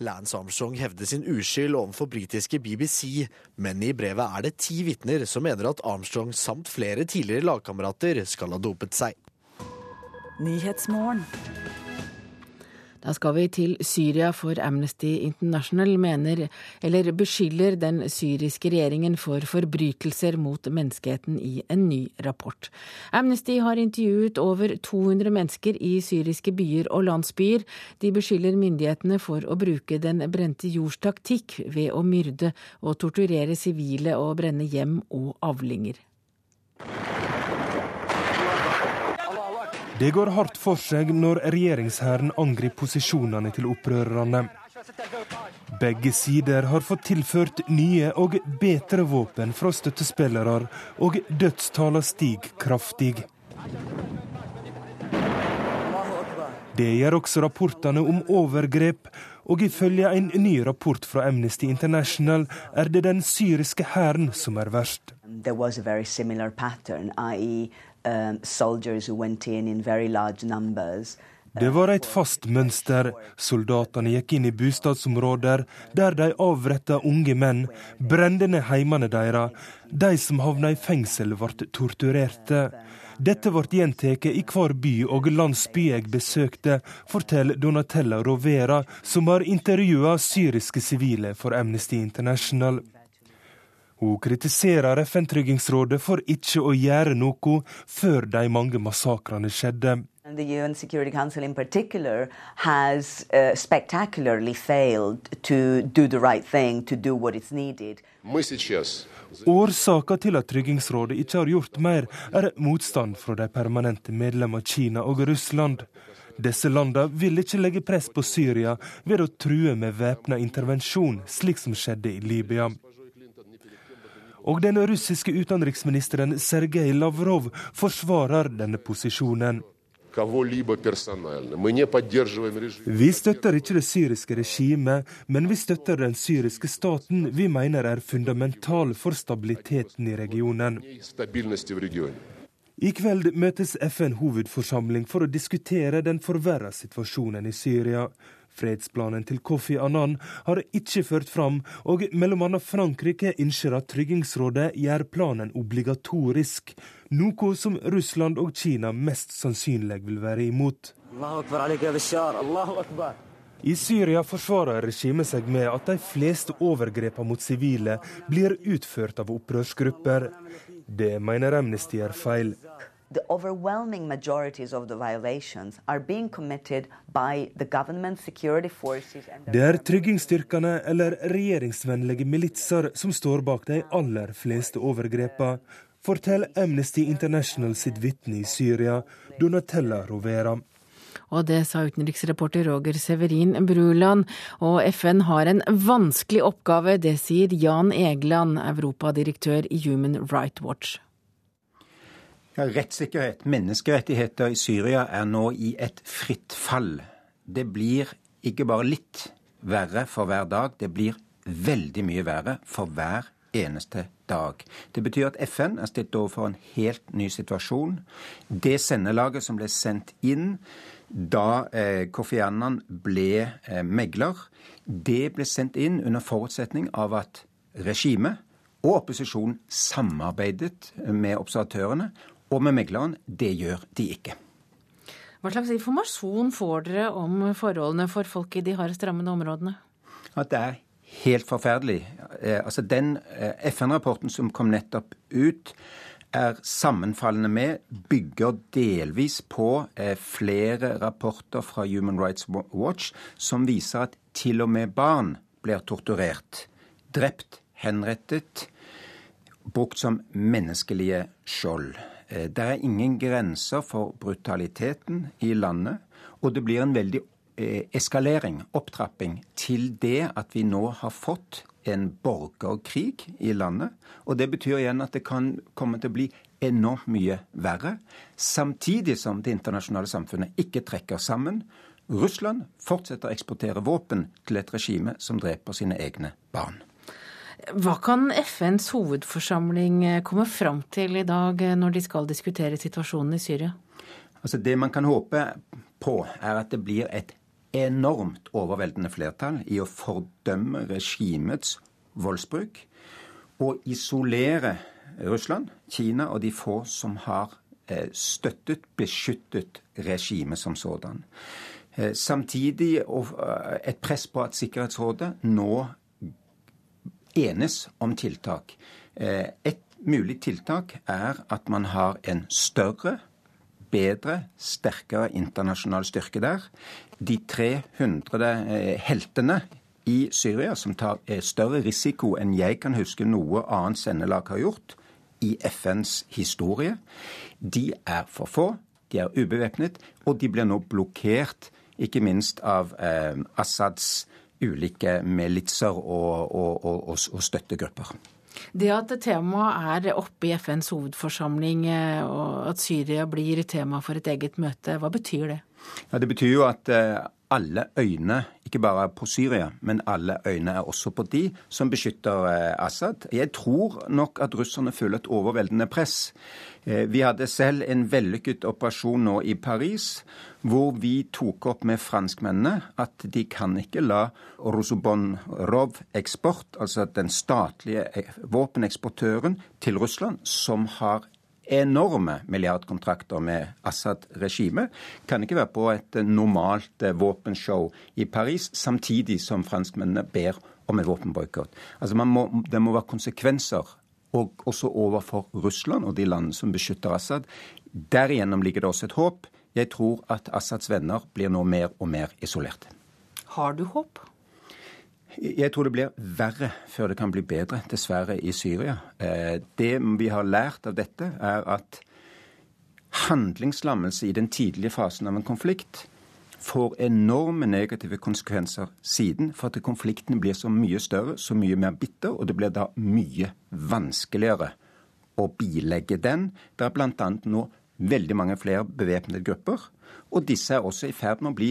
Lance Armstrong hevder sin uskyld overfor britiske BBC, men i brevet er det ti vitner som mener at Armstrong samt flere tidligere lagkamerater skal ha dopet seg. Da skal vi til Syria, for Amnesty International mener, eller beskylder den syriske regjeringen for forbrytelser mot menneskeheten i en ny rapport. Amnesty har intervjuet over 200 mennesker i syriske byer og landsbyer. De beskylder myndighetene for å bruke den brente jords taktikk ved å myrde og torturere sivile og brenne hjem og avlinger. Det går hardt for seg når regjeringshæren angriper posisjonene til opprørerne. Begge sider har fått tilført nye og bedre våpen fra støttespillere, og dødstallene stiger kraftig. Det gjør også rapportene om overgrep, og ifølge en ny rapport fra Amnesty International er det den syriske hæren som er verst. Um. Det var et fast mønster. Soldatene gikk inn i bostadsområder der de avretta unge menn, brente ned heimene deres. De som havna i fengsel, ble torturerte. Dette ble gjentatt i hver by og landsby jeg besøkte, forteller Donatella Rovera, som har intervjua syriske sivile for Amnesty International. Hun kritiserer FN-tryggingsrådet for ikke å gjøre noe før de mange massakrene skjedde. The UN Security Council in particular has uh, spectacularly failed to do the right thing, to do what is needed. Årsaken til at Tryggingsrådet ikke har gjort mer, er motstand fra de permanente medlemmene Kina og Russland. Disse landene vil ikke legge press på Syria ved å true med væpna intervensjon, slik som skjedde i Libya. Og den russiske utenriksministeren Sergej Lavrov forsvarer denne posisjonen. Vi støtter ikke det syriske regimet, men vi støtter den syriske staten vi mener er fundamental for stabiliteten i regionen. I kveld møtes FN hovedforsamling for å diskutere den forverra situasjonen i Syria. Fredsplanen til Kofi Annan har ikke ført fram, og bl.a. Frankrike ønsker at Tryggingsrådet gjør planen obligatorisk, noe som Russland og Kina mest sannsynlig vil være imot. I Syria forsvarer regimet seg med at de fleste overgrepene mot sivile blir utført av opprørsgrupper. Det mener Amnesty er feil the overwhelming majorities of the violations are being committed by the government security forces Det er tryggingsstyrkene eller regjeringsvennlige militser som står bak de aller fleste overgrepene. forteller Amnesty International sitt vitne i Syria, Donatella Rovera. Og det sa utenriksreporter Roger Severin Bruland. Og FN har en vanskelig oppgave, det sier Jan Egeland, europadirektør i Human Rights Watch. Ja, rettssikkerhet, menneskerettigheter i Syria er nå i et fritt fall. Det blir ikke bare litt verre for hver dag, det blir veldig mye verre for hver eneste dag. Det betyr at FN er stilt overfor en helt ny situasjon. Det sendelaget som ble sendt inn da eh, Kofi Annan ble eh, megler, det ble sendt inn under forutsetning av at regimet og opposisjonen samarbeidet med observatørene og med megleren. Det gjør de ikke. Hva slags informasjon får dere om forholdene for folk i de hardest rammede områdene? At det er helt forferdelig. Eh, altså Den eh, FN-rapporten som kom nettopp ut, er sammenfallende med, bygger delvis på eh, flere rapporter fra Human Rights Watch som viser at til og med barn blir torturert, drept, henrettet, brukt som menneskelige skjold. Eh, det er ingen grenser for brutaliteten i landet, og det blir en veldig eh, eskalering, opptrapping, til det at vi nå har fått en borgerkrig i landet. Og det betyr igjen at det kan komme til å bli enormt mye verre, samtidig som det internasjonale samfunnet ikke trekker sammen. Russland fortsetter å eksportere våpen til et regime som dreper sine egne barn. Hva kan FNs hovedforsamling komme fram til i dag når de skal diskutere situasjonen i Syria? Altså Det man kan håpe på, er at det blir et enormt overveldende flertall i å fordømme regimets voldsbruk og isolere Russland, Kina og de få som har eh, støttet, beskyttet regimet som sådan. Eh, samtidig eh, et press på at Sikkerhetsrådet nå enes om tiltak. Et mulig tiltak er at man har en større, bedre, sterkere internasjonal styrke der. De 300 heltene i Syria som tar større risiko enn jeg kan huske noe annet sendelag har gjort, i FNs historie. De er for få, de er ubevæpnet, og de blir nå blokkert, ikke minst av eh, Assads ulike militser og, og, og, og støttegrupper. Det at temaet er oppe i FNs hovedforsamling, eh, og at Syria blir tema for et eget møte, hva betyr det? Ja, det betyr jo at eh, alle øyne, ikke bare på Syria, men alle øyne er også på de som beskytter eh, Assad. Jeg tror nok at russerne føler et overveldende press. Eh, vi hadde selv en vellykket operasjon nå i Paris, hvor vi tok opp med franskmennene at de kan ikke la Rosobonrov-eksport, altså den statlige eh, våpeneksportøren til Russland, som har enorme milliardkontrakter med Assad-regimet, kan ikke være på et normalt eh, våpenshow i Paris, samtidig som franskmennene ber om en våpenboikott. Altså det må være konsekvenser og også overfor Russland og de landene som beskytter Assad. Derigjennom ligger det også et håp. Jeg tror at Assads venner blir nå mer og mer isolerte. Har du håp? Jeg tror det blir verre før det kan bli bedre, dessverre, i Syria. Eh, det vi har lært av dette, er at handlingslammelse i den tidlige fasen av en konflikt får enorme negative konsekvenser siden, for at konflikten blir så mye større, så mye mer bitter, og det blir da mye vanskeligere å bilegge den. Det er bl.a. nå veldig mange flere bevæpnede grupper, og disse er også i ferd med å bli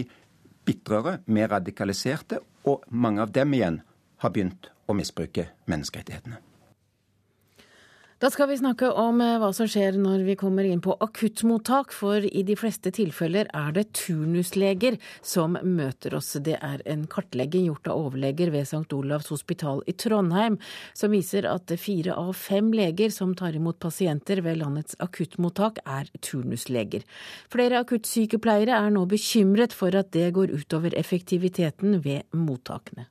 bitrere, mer radikaliserte, og mange av dem igjen har begynt å misbruke menneskerettighetene. Da skal vi snakke om eh, hva som skjer når vi kommer inn på akuttmottak, for i de fleste tilfeller er det turnusleger som møter oss. Det er en kartlegging gjort av overleger ved St. Olavs hospital i Trondheim som viser at fire av fem leger som tar imot pasienter ved landets akuttmottak, er turnusleger. Flere akuttsykepleiere er nå bekymret for at det går utover effektiviteten ved mottakene.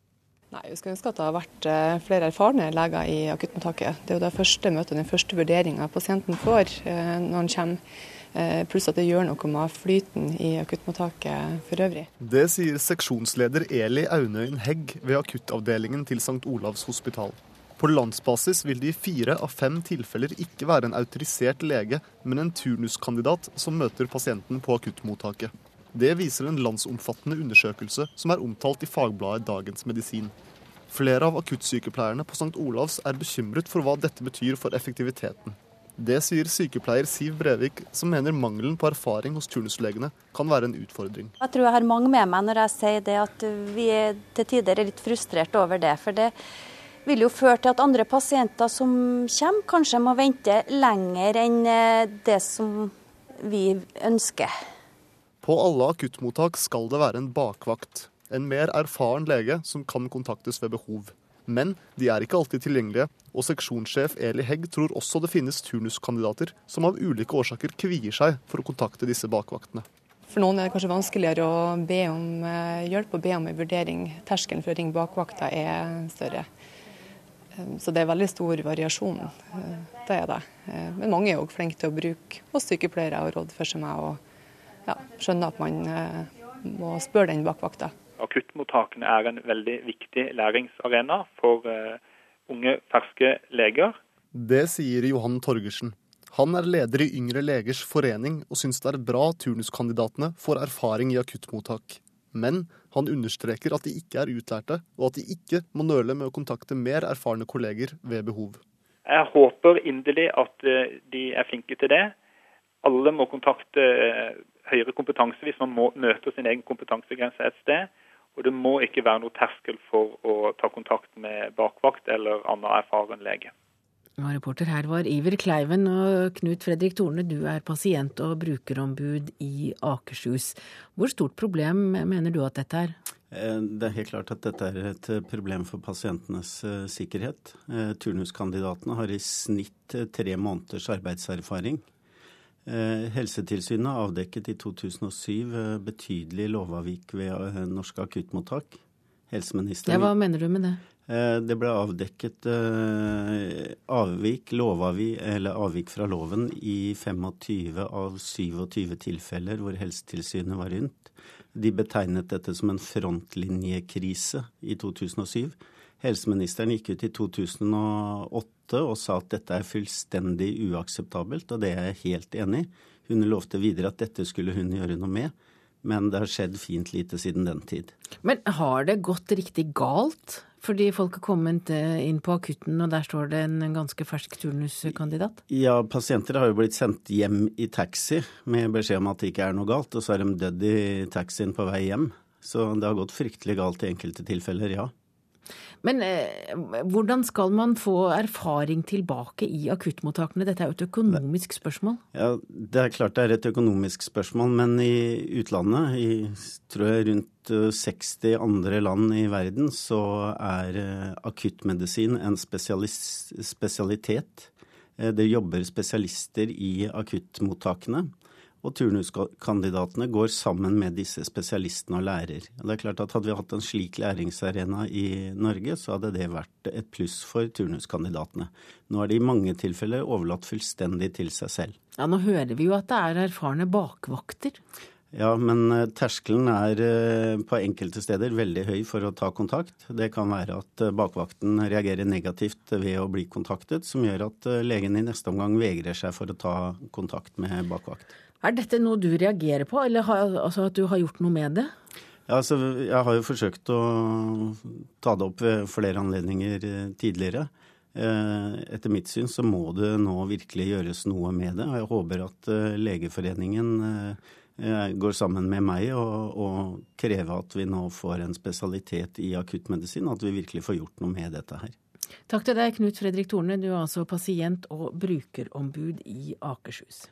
Nei, Vi skal ønske at det har vært eh, flere erfarne leger i akuttmottaket. Det er jo det første møtet, den første vurderinga pasienten får eh, når han kommer. Eh, pluss at det gjør noe med flyten i akuttmottaket for øvrig. Det sier seksjonsleder Eli Aunøyen Hegg ved akuttavdelingen til St. Olavs hospital. På landsbasis vil det i fire av fem tilfeller ikke være en autorisert lege, men en turnuskandidat som møter pasienten på akuttmottaket. Det viser en landsomfattende undersøkelse som er omtalt i fagbladet Dagens Medisin. Flere av akuttsykepleierne på St. Olavs er bekymret for hva dette betyr for effektiviteten. Det sier sykepleier Siv Brevik, som mener mangelen på erfaring hos turnuslegene kan være en utfordring. Jeg tror jeg har mange med meg når jeg sier det at vi til tider er litt frustrert over det. For det vil jo føre til at andre pasienter som kommer, kanskje må vente lenger enn eh, det som vi ønsker. På alle akuttmottak skal det være en bakvakt. En mer erfaren lege som kan kontaktes ved behov. Men de er ikke alltid tilgjengelige, og seksjonssjef Eli Hegg tror også det finnes turnuskandidater som av ulike årsaker kvier seg for å kontakte disse bakvaktene. For noen er det kanskje vanskeligere å be om eh, hjelp og be om en vurdering. Terskelen for å ringe bakvakta er større. Eh, så det er veldig stor variasjon. Eh, det er det. Men mange er òg flinke til å bruke oss sykepleiere og råd for seg med og ja, skjønner at man må spørre den bakvakta. Akuttmottakene er en veldig viktig læringsarena for uh, unge, ferske leger. Det sier Johan Torgersen. Han er leder i Yngre legers forening og syns det er bra turnuskandidatene får erfaring i akuttmottak. Men han understreker at de ikke er utlærte, og at de ikke må nøle med å kontakte mer erfarne kolleger ved behov. Jeg håper inderlig at eh, de er flinke til det. Alle må kontakte eh, høyere kompetanse hvis man må møte sin egen kompetansegrense et sted. Og det må ikke være noe terskel for å ta kontakt med bakvakt eller annen erfaren lege. Ja, reporter her var Iver Kleiven og Knut Fredrik Torne, du er pasient- og brukerombud i Akershus. Hvor stort problem mener du at dette er? Eh, det er helt klart at dette er et problem for pasientenes eh, sikkerhet. Eh, turnuskandidatene har i snitt tre måneders arbeidserfaring. Eh, Helsetilsynet avdekket i 2007 eh, betydelig lovavvik ved eh, norske akuttmottak. Helseministeren ja, Hva mener du med det? Det ble avdekket avvik, lovavvik, eller avvik fra loven i 25 av 27 tilfeller hvor Helsetilsynet var rundt. De betegnet dette som en frontlinjekrise i 2007. Helseministeren gikk ut i 2008 og sa at dette er fullstendig uakseptabelt, og det er jeg helt enig i. Hun lovte videre at dette skulle hun gjøre noe med, men det har skjedd fint lite siden den tid. Men har det gått riktig galt? Fordi folk har kommet inn på akutten, og der står det en ganske fersk turnuskandidat? Ja, pasienter har jo blitt sendt hjem i taxi med beskjed om at det ikke er noe galt, og så er de dødd i taxien på vei hjem. Så det har gått fryktelig galt i enkelte tilfeller, ja. Men eh, hvordan skal man få erfaring tilbake i akuttmottakene? Dette er jo et økonomisk spørsmål? Ja, Det er klart det er et økonomisk spørsmål, men i utlandet, i tror jeg rundt 60 eh, andre land i verden, så er eh, akuttmedisin en spesialitet. Eh, det jobber spesialister i akuttmottakene. Og turnuskandidatene går sammen med disse spesialistene og lærer. Det er klart at Hadde vi hatt en slik læringsarena i Norge, så hadde det vært et pluss for turnuskandidatene. Nå er de i mange tilfeller overlatt fullstendig til seg selv. Ja, Nå hører vi jo at det er erfarne bakvakter. Ja, men eh, terskelen er eh, på enkelte steder veldig høy for å ta kontakt. Det kan være at eh, bakvakten reagerer negativt ved å bli kontaktet, som gjør at legen i neste omgang vegrer seg for å ta kontakt med bakvakt. Er dette noe du reagerer på, eller har, altså at du har gjort noe med det? Ja, altså, jeg har jo forsøkt å ta det opp ved flere anledninger eh, tidligere. Eh, etter mitt syn så må det nå virkelig gjøres noe med det. og Jeg håper at eh, Legeforeningen går sammen med meg og, og krever at vi nå får en spesialitet i akuttmedisin. At vi virkelig får gjort noe med dette her. Takk til deg, Knut Fredrik Torne. Du er altså pasient- og brukerombud i Akershus.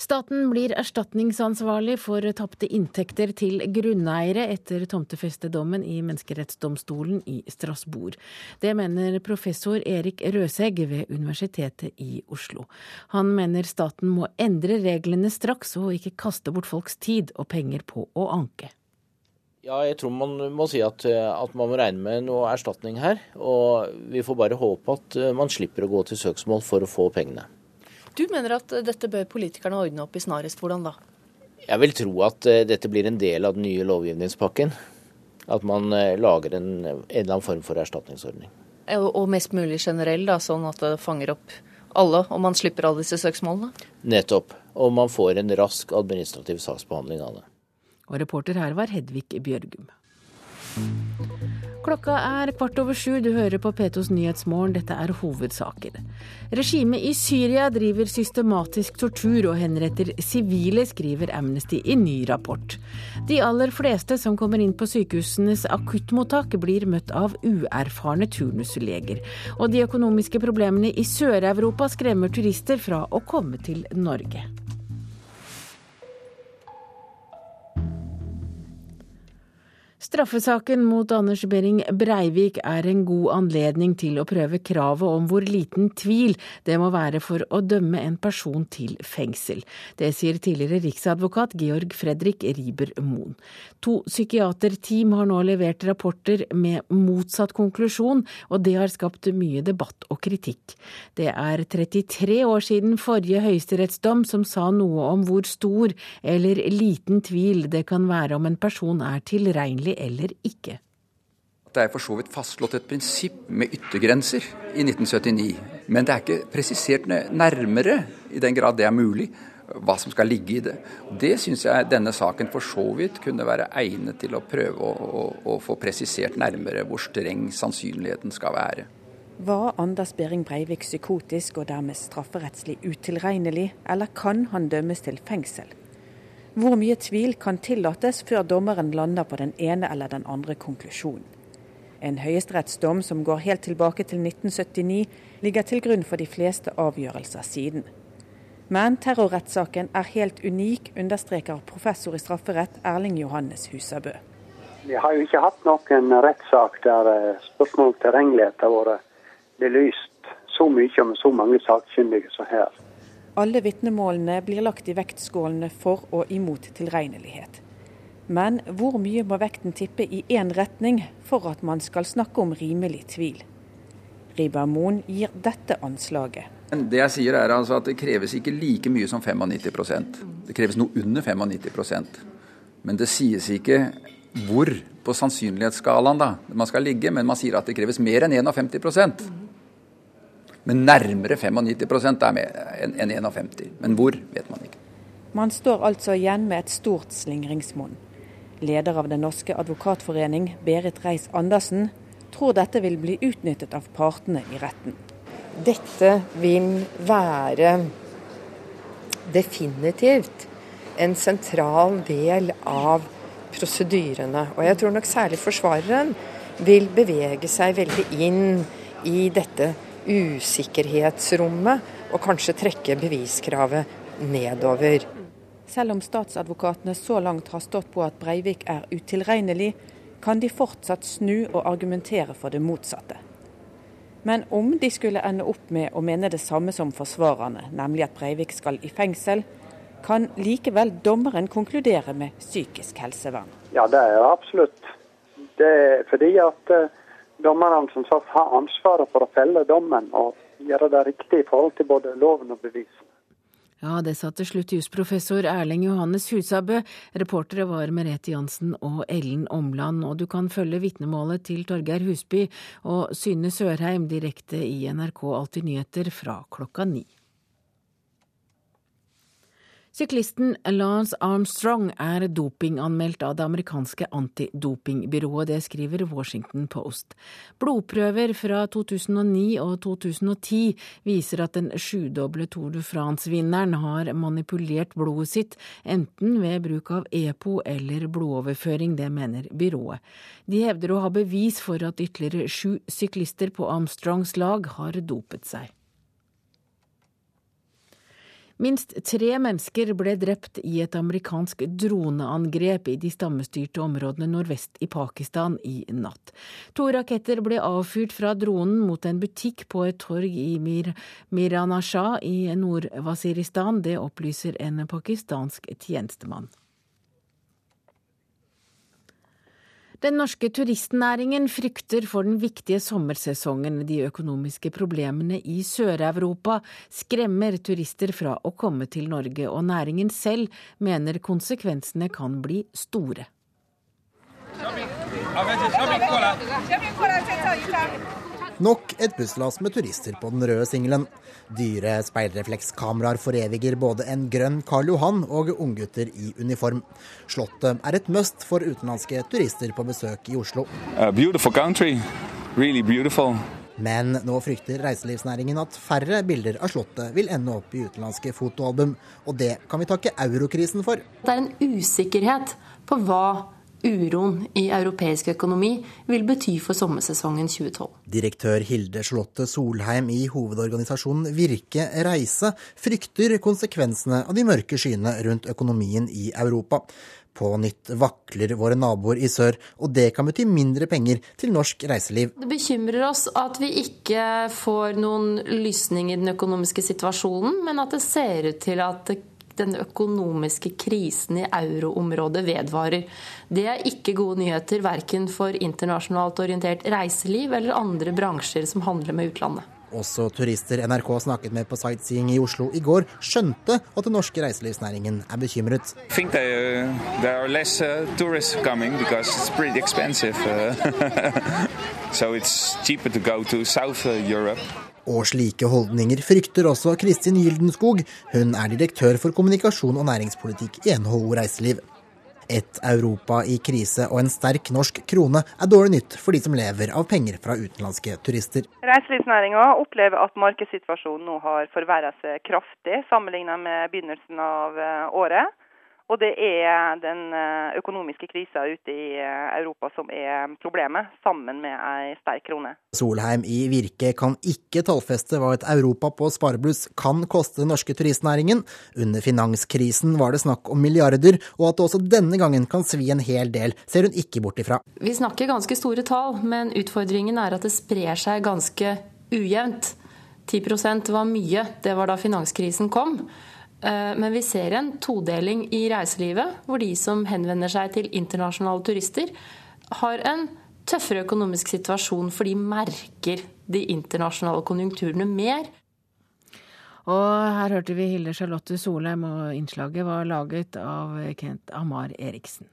Staten blir erstatningsansvarlig for tapte inntekter til grunneiere etter tomtefestedommen i Menneskerettsdomstolen i Strasbourg. Det mener professor Erik Røsegg ved Universitetet i Oslo. Han mener staten må endre reglene straks, og ikke kaste bort folks tid og penger på å anke. Ja, jeg tror man må si at, at, man må regne med noe erstatning her. Og vi får bare håpe at man slipper å gå til søksmål for å få pengene. Du mener at dette bør politikerne ordne opp i snarest. Hvordan da? Jeg vil tro at eh, dette blir en del av den nye lovgivningspakken. At man eh, lager en, en eller annen form for erstatningsordning. Og mest mulig generell, da, sånn at det fanger opp alle, og man slipper alle disse søksmålene? Nettopp. Og man får en rask administrativ saksbehandling av det. Og reporter her var Hedvig Bjørgum. Klokka er kvart over sju, du hører på P2s Nyhetsmorgen, dette er hovedsaker. Regimet i Syria driver systematisk tortur og henretter sivile, skriver Amnesty i ny rapport. De aller fleste som kommer inn på sykehusenes akuttmottak, blir møtt av uerfarne turnusleger. Og de økonomiske problemene i Sør-Europa skremmer turister fra å komme til Norge. Straffesaken mot Anders Behring Breivik er en god anledning til å prøve kravet om hvor liten tvil det må være for å dømme en person til fengsel. Det sier tidligere riksadvokat Georg Fredrik Riber Moen. To psykiaterteam har nå levert rapporter med motsatt konklusjon, og det har skapt mye debatt og kritikk. Det er 33 år siden forrige høyesterettsdom som sa noe om hvor stor eller liten tvil det kan være om en person er tilregnelig eller ikke. Det er for så vidt fastslått et prinsipp med yttergrenser i 1979. Men det er ikke presisert nærmere, i den grad det er mulig, hva som skal ligge i det. Det syns jeg denne saken for så vidt kunne være egnet til å prøve å, å, å få presisert nærmere hvor streng sannsynligheten skal være. Var Anders Behring Breivik psykotisk og dermed strafferettslig utilregnelig, eller kan han dømmes til fengsel? Hvor mye tvil kan tillates før dommeren lander på den ene eller den andre konklusjonen? En høyesterettsdom som går helt tilbake til 1979, ligger til grunn for de fleste avgjørelser siden. Men terrorrettssaken er helt unik, understreker professor i strafferett Erling Johannes Husabø. Vi har jo ikke hatt noen rettssak der eh, spørsmål om tilregnelighet har vært belyst så mye og med så mange sakkyndige som her. Alle vitnemålene blir lagt i vektskålene for og imot tilregnelighet. Men hvor mye må vekten tippe i én retning for at man skal snakke om rimelig tvil? Ribermoen gir dette anslaget. Det jeg sier er altså at det kreves ikke like mye som 95% Det kreves noe under 95% Men det sies ikke hvor på sannsynlighetsskalaen da man skal ligge, men man sier at det kreves mer enn 51 men nærmere 95% er med enn 51. Men hvor, vet man ikke. Man står altså igjen med et stort slingringsmonn. Leder av Den norske advokatforening, Berit Reiss-Andersen, tror dette vil bli utnyttet av partene i retten. Dette vil være definitivt en sentral del av prosedyrene. Og jeg tror nok særlig forsvareren vil bevege seg veldig inn i dette usikkerhetsrommet og kanskje trekke beviskravet nedover. Selv om statsadvokatene så langt har stått på at Breivik er utilregnelig, kan de fortsatt snu og argumentere for det motsatte. Men om de skulle ende opp med å mene det samme som forsvarerne, nemlig at Breivik skal i fengsel, kan likevel dommeren konkludere med psykisk helsevern. Ja, det er absolutt. Det er fordi at uh, dommerne som sagt har ansvaret for å felle dommen og gjøre det riktig i forhold til både loven og bevisene. Ja, det sa til slutt jusprofessor Erling Johannes Husabø. Reportere var Merete Jansen og Ellen Omland. Og du kan følge vitnemålet til Torgeir Husby og Synne Sørheim direkte i NRK Alltid nyheter fra klokka ni. Syklisten Lance Armstrong er dopinganmeldt av det amerikanske antidopingbyrået. Det skriver Washington Post. Blodprøver fra 2009 og 2010 viser at den sjudoble Tour de France-vinneren har manipulert blodet sitt, enten ved bruk av EPO eller blodoverføring. Det mener byrået. De hevder å ha bevis for at ytterligere sju syklister på Armstrongs lag har dopet seg. Minst tre mennesker ble drept i et amerikansk droneangrep i de stammestyrte områdene nordvest i Pakistan i natt. To raketter ble avfyrt fra dronen mot en butikk på et torg i Mir Miranashah i Nord-Wasiristan. Det opplyser en pakistansk tjenestemann. Den norske turistnæringen frykter for den viktige sommersesongen. De økonomiske problemene i Sør-Europa skremmer turister fra å komme til Norge, og næringen selv mener konsekvensene kan bli store. Nok et busslass med turister på den røde singelen. Dyre speilreflekskameraer foreviger både en grønn Karl Johan og unggutter i uniform. Slottet er et must for utenlandske turister på besøk i Oslo. Really Men nå frykter reiselivsnæringen at færre bilder av Slottet vil ende opp i utenlandske fotoalbum. Og det kan vi takke eurokrisen for. Det er en usikkerhet på hva uroen i europeisk økonomi vil bety for sommersesongen 2012. Direktør Hilde Charlotte Solheim i hovedorganisasjonen Virke Reise frykter konsekvensene av de mørke skyene rundt økonomien i Europa. På nytt vakler våre naboer i sør, og det kan bety mindre penger til norsk reiseliv. Det bekymrer oss at vi ikke får noen lysning i den økonomiske situasjonen, men at det ser ut til at den økonomiske krisen i euroområdet vedvarer. Det er ikke gode nyheter verken for internasjonalt orientert reiseliv eller andre bransjer som handler med utlandet. Også turister NRK snakket med på sightseeing i Oslo i går, skjønte at den norske reiselivsnæringen er bekymret. Og slike holdninger frykter også Kristin Gyldenskog. Hun er direktør for kommunikasjon og næringspolitikk i NHO Reiseliv. Et Europa i krise og en sterk norsk krone er dårlig nytt for de som lever av penger fra utenlandske turister. Reiselivsnæringa opplever at markedssituasjonen nå har forverret seg kraftig sammenlignet med begynnelsen av eh, året. Og det er den eh, økonomiske krisa ute i eh, Europa som er problemet, sammen med ei sterk krone. Solheim i Virke kan ikke tallfeste hva et Europa på sparebluss kan koste den norske turistnæringen. Under finanskrisen var det snakk om milliarder, og at det også denne gangen kan svi en hel del, ser hun ikke bort ifra. Vi snakker ganske store tall, men utfordringen er at det sprer seg ganske ujevnt. 10% var mye, det var da finanskrisen kom. Eh, men vi ser en todeling i reiselivet, hvor de som henvender seg til internasjonale turister, har en tøffere økonomisk situasjon, for de merker de internasjonale konjunkturene mer. Og her hørte vi Hilde Charlotte Solheim, og innslaget var laget av Kent Amar Eriksen.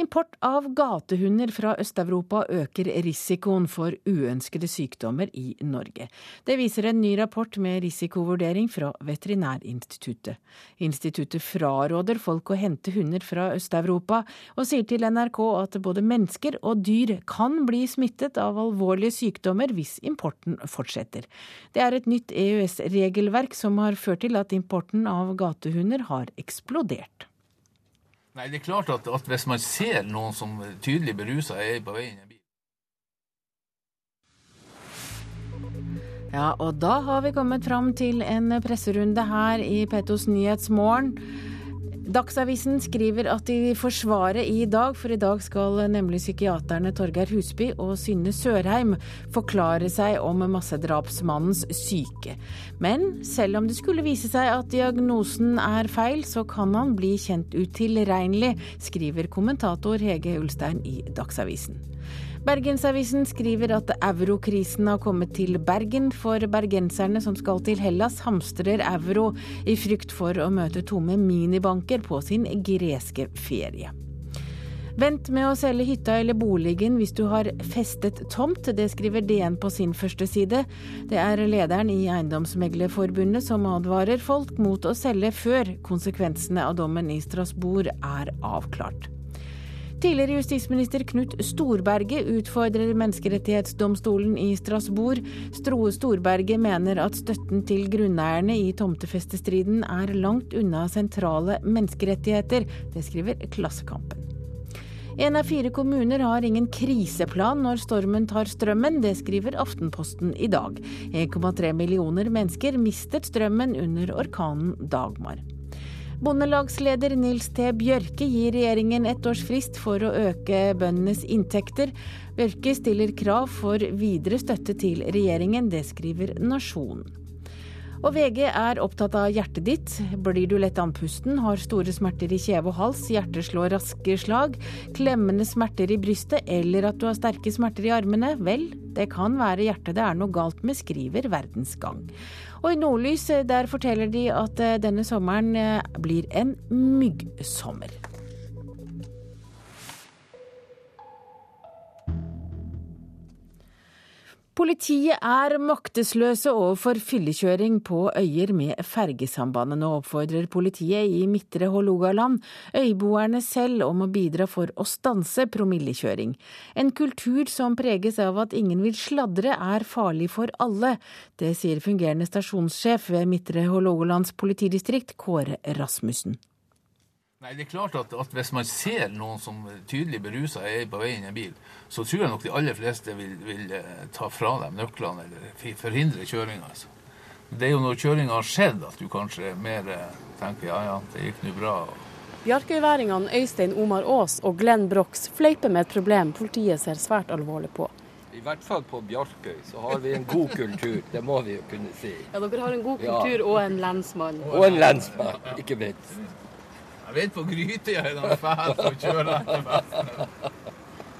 Import av gatehunder fra Øst-Europa øker risikoen for uønskede sykdommer i Norge. Det viser en ny rapport med risikovurdering fra Veterinærinstituttet. Instituttet fraråder folk å hente hunder fra Øst-Europa, og sier til NRK at både mennesker og dyr kan bli smittet av alvorlige sykdommer hvis importen fortsetter. Det er et nytt EØS-regelverk som har ført til at importen av gatehunder har eksplodert. Nei, det er klart at, at hvis man ser noen som tydelig berusa er på veien i en bil Ja, og da har vi kommet fram til en presserunde her i Petos Nyhetsmorgen. Dagsavisen skriver at de forsvarer i dag, for i dag skal nemlig psykiaterne Torgeir Husby og Synne Sørheim forklare seg om massedrapsmannens syke. Men selv om det skulle vise seg at diagnosen er feil, så kan han bli kjent utilregnelig, skriver kommentator Hege Ulstein i Dagsavisen. Bergensavisen skriver at eurokrisen har kommet til Bergen, for bergenserne som skal til Hellas hamstrer euro i frykt for å møte tomme minibanker på sin greske ferie. Vent med å selge hytta eller boligen hvis du har festet tomt, det skriver DN på sin første side. Det er lederen i Eiendomsmeglerforbundet som advarer folk mot å selge før konsekvensene av dommen i Strasbourg er avklart. Tidligere justisminister Knut Storberget utfordrer menneskerettighetsdomstolen i Strasbourg. Stroe Storberget mener at støtten til grunneierne i tomtefestestriden er langt unna sentrale menneskerettigheter. Det skriver Klassekampen. En av fire kommuner har ingen kriseplan når stormen tar strømmen. Det skriver Aftenposten i dag. 1,3 millioner mennesker mistet strømmen under orkanen Dagmar. Bondelagsleder Nils T. Bjørke gir regjeringen ett års frist for å øke bøndenes inntekter. Bjørke stiller krav for videre støtte til regjeringen, det skriver Nasjonen. Og VG er opptatt av hjertet ditt. Blir du lett andpusten, har store smerter i kjeve og hals, hjertet slår raske slag, klemmende smerter i brystet eller at du har sterke smerter i armene, vel, det kan være hjertet det er noe galt med, skriver Verdens Gang. Og i Nordlys eh, der forteller de at eh, denne sommeren eh, blir en myggsommer. Politiet er maktesløse overfor fyllekjøring på øyer med fergesambandet. Nå oppfordrer politiet i Midtre Hålogaland øyboerne selv om å bidra for å stanse promillekjøring. En kultur som preges av at ingen vil sladre, er farlig for alle. Det sier fungerende stasjonssjef ved Midtre Hålogalands politidistrikt, Kåre Rasmussen. Nei, det er klart at, at Hvis man ser noen som tydelig berusa er på vei inn i en bil, så tror jeg nok de aller fleste vil, vil eh, ta fra dem nøklene eller forhindre kjøringa. Altså. Det er jo når kjøringa har skjedd at du kanskje mer eh, tenker ja ja, det gikk nå bra. Bjarkøyværingene Øystein Omar Aas og Glenn Brox fleiper med et problem politiet ser svært alvorlig på. I hvert fall på Bjarkøy så har vi en god kultur, det må vi jo kunne si. Ja, Dere har en god kultur ja. og en lensmann. Og en lensmann, ikke minst. Jeg vet på Grytøya er de fæle til å kjøre etter vesten.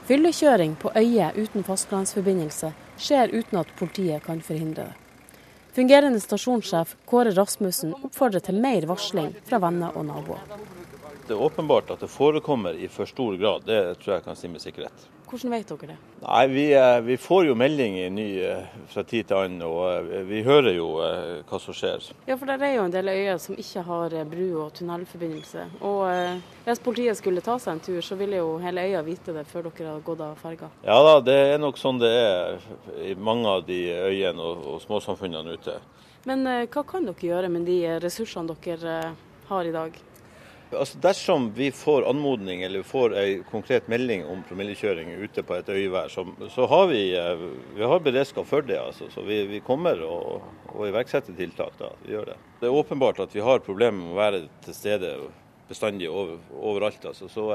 Fyllekjøring på øyer uten fastlandsforbindelse skjer uten at politiet kan forhindre det. Fungerende stasjonssjef Kåre Rasmussen oppfordrer til mer varsling fra venner og naboer. Det er åpenbart at det forekommer i for stor grad, det tror jeg kan si med sikkerhet. Hvordan vet dere det? Nei, vi, eh, vi, får jo meldinger ny eh, fra tid til annen, og eh, vi hører jo hva som skjer. Ja, for det er jo en del øyer som ikke har bru- og tunnelforbindelse. Og hvis politiet skulle ta seg en tur, så ville jo hele øya vite det før dere har gått av ferga? Ja da, det er nok sånn det er i mange av de øyene og, og småsamfunnene ute. Men hva kan dere gjøre med de ressursene dere har i dag? Altså Dersom vi får anmodning eller får en konkret melding om promillekjøring ute på et øyvær, så, så har vi, eh, vi har beredskap for det. Altså. Så vi, vi kommer å, å iverksette tiltak. da, vi gjør Det Det er åpenbart at vi har problemer med å være til stede bestandig over, overalt. Altså. Så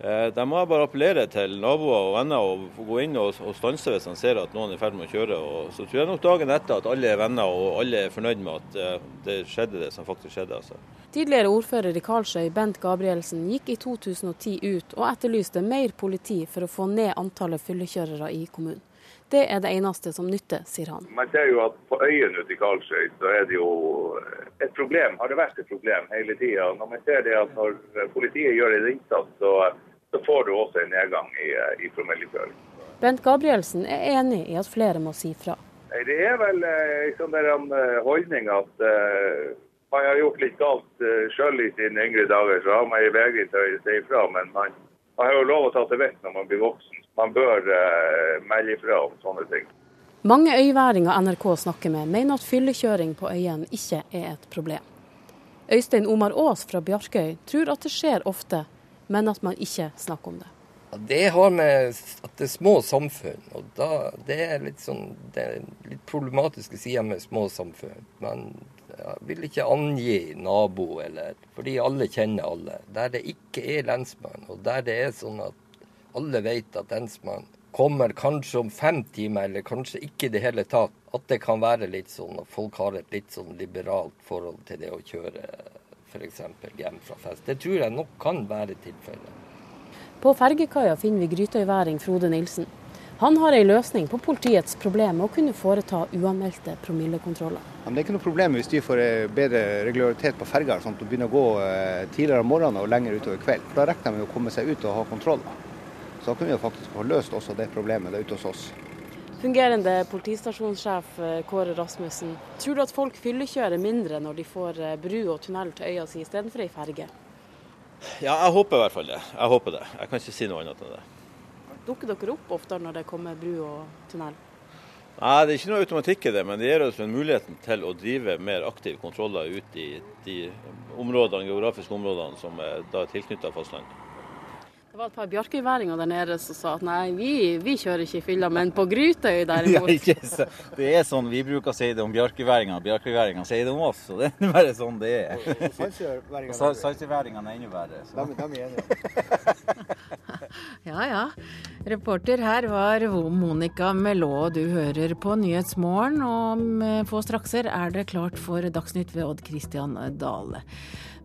eh, Eh, må jeg bare appellere til naboer og venner å gå inn og, og stanse hvis han ser at noen er i ferd med å kjøre. Og så tror jeg nok dagen etter at alle er venner og alle er fornøyd med at eh, det skjedde det som faktisk skjedde. Altså. Tidligere ordfører i Karlsøy, Bent Gabrielsen, gikk i 2010 ut og etterlyste mer politi for å få ned antallet fyllekjørere i kommunen. Det er det eneste som nytter, sier han. Man ser jo at på øyen ute i Karlsøy så er det jo et problem, har det vært et problem hele tida. Når man ser det at når politiet gjør en innsats, så så får du også en nedgang i, eh, i promillekjøring. Bent Gabrielsen er enig i at flere må si fra. Det er vel eh, en sånn holdning at uh, man har gjort litt galt uh, sjøl i sine yngre dager, så har man i VG til å si ifra. Men man, man, har jo lov å ta til vett når man blir voksen. Man bør uh, melde ifra om sånne ting. Mange øyværinger NRK snakker med, mener at fyllekjøring på øyene ikke er et problem. Øystein Omar Aas fra Bjarkøy tror at det skjer ofte, men at man ikke snakker om det. Det har med at det er små samfunn, og da, det er litt sånn det er litt problematiske sider med små samfunn. Man vil ikke angi nabo, eller, fordi alle kjenner alle. Der det ikke er lensmann, og der det er sånn at alle vet at lensmann kommer kanskje om fem timer, eller kanskje ikke i det hele tatt, at det kan være litt sånn at folk har et litt sånn liberalt forhold til det å kjøre f.eks. hjem fra fest. Det tror jeg nok kan være tilfellet. På fergekaia finner vi grytøyværing Frode Nilsen. Han har en løsning på politiets problem med å kunne foreta uanmeldte promillekontroller. det er ikke noe problem hvis de får eh, bedre regularitet på ferga, sånn at de begynner å gå eh, tidligere om morgenen og lenger utover kveld. For Da rekker de med å komme seg ut og ha kontroll. Så da kunne vi faktisk ha løst også det problemet der ute hos oss. Fungerende politistasjonssjef eh, Kåre Rasmussen, tror du at folk fyllekjører mindre når de får eh, bru og tunnel til øya si istedenfor ei ferge? Ja, jeg håper i hvert fall det. Jeg håper det. Jeg kan ikke si noe annet enn det. Dukker dere opp oftere når det kommer bru og tunnel? Nei, Det er ikke noe automatikk i det, men det gir oss en muligheten til å drive mer aktive kontroller ut i de områdene, geografiske områdene som er tilknytta fastlandet. Det var et par bjarkøyværinger der nede som sa at nei, vi, vi kjører ikke i fylla, men på Grytøy derimot. ja, ikke så. Det er sånn vi bruker å si det om bjarkøyværingene, bjarkøyværingene sier det om oss. Så det er bare sånn det er. Salsøyværingene er enda verre. Så. De, de er enige. ja ja. Reporter her var Monica Melå. Du hører på Nyhetsmorgen. Om få strakser er det klart for Dagsnytt ved Odd Christian Dale.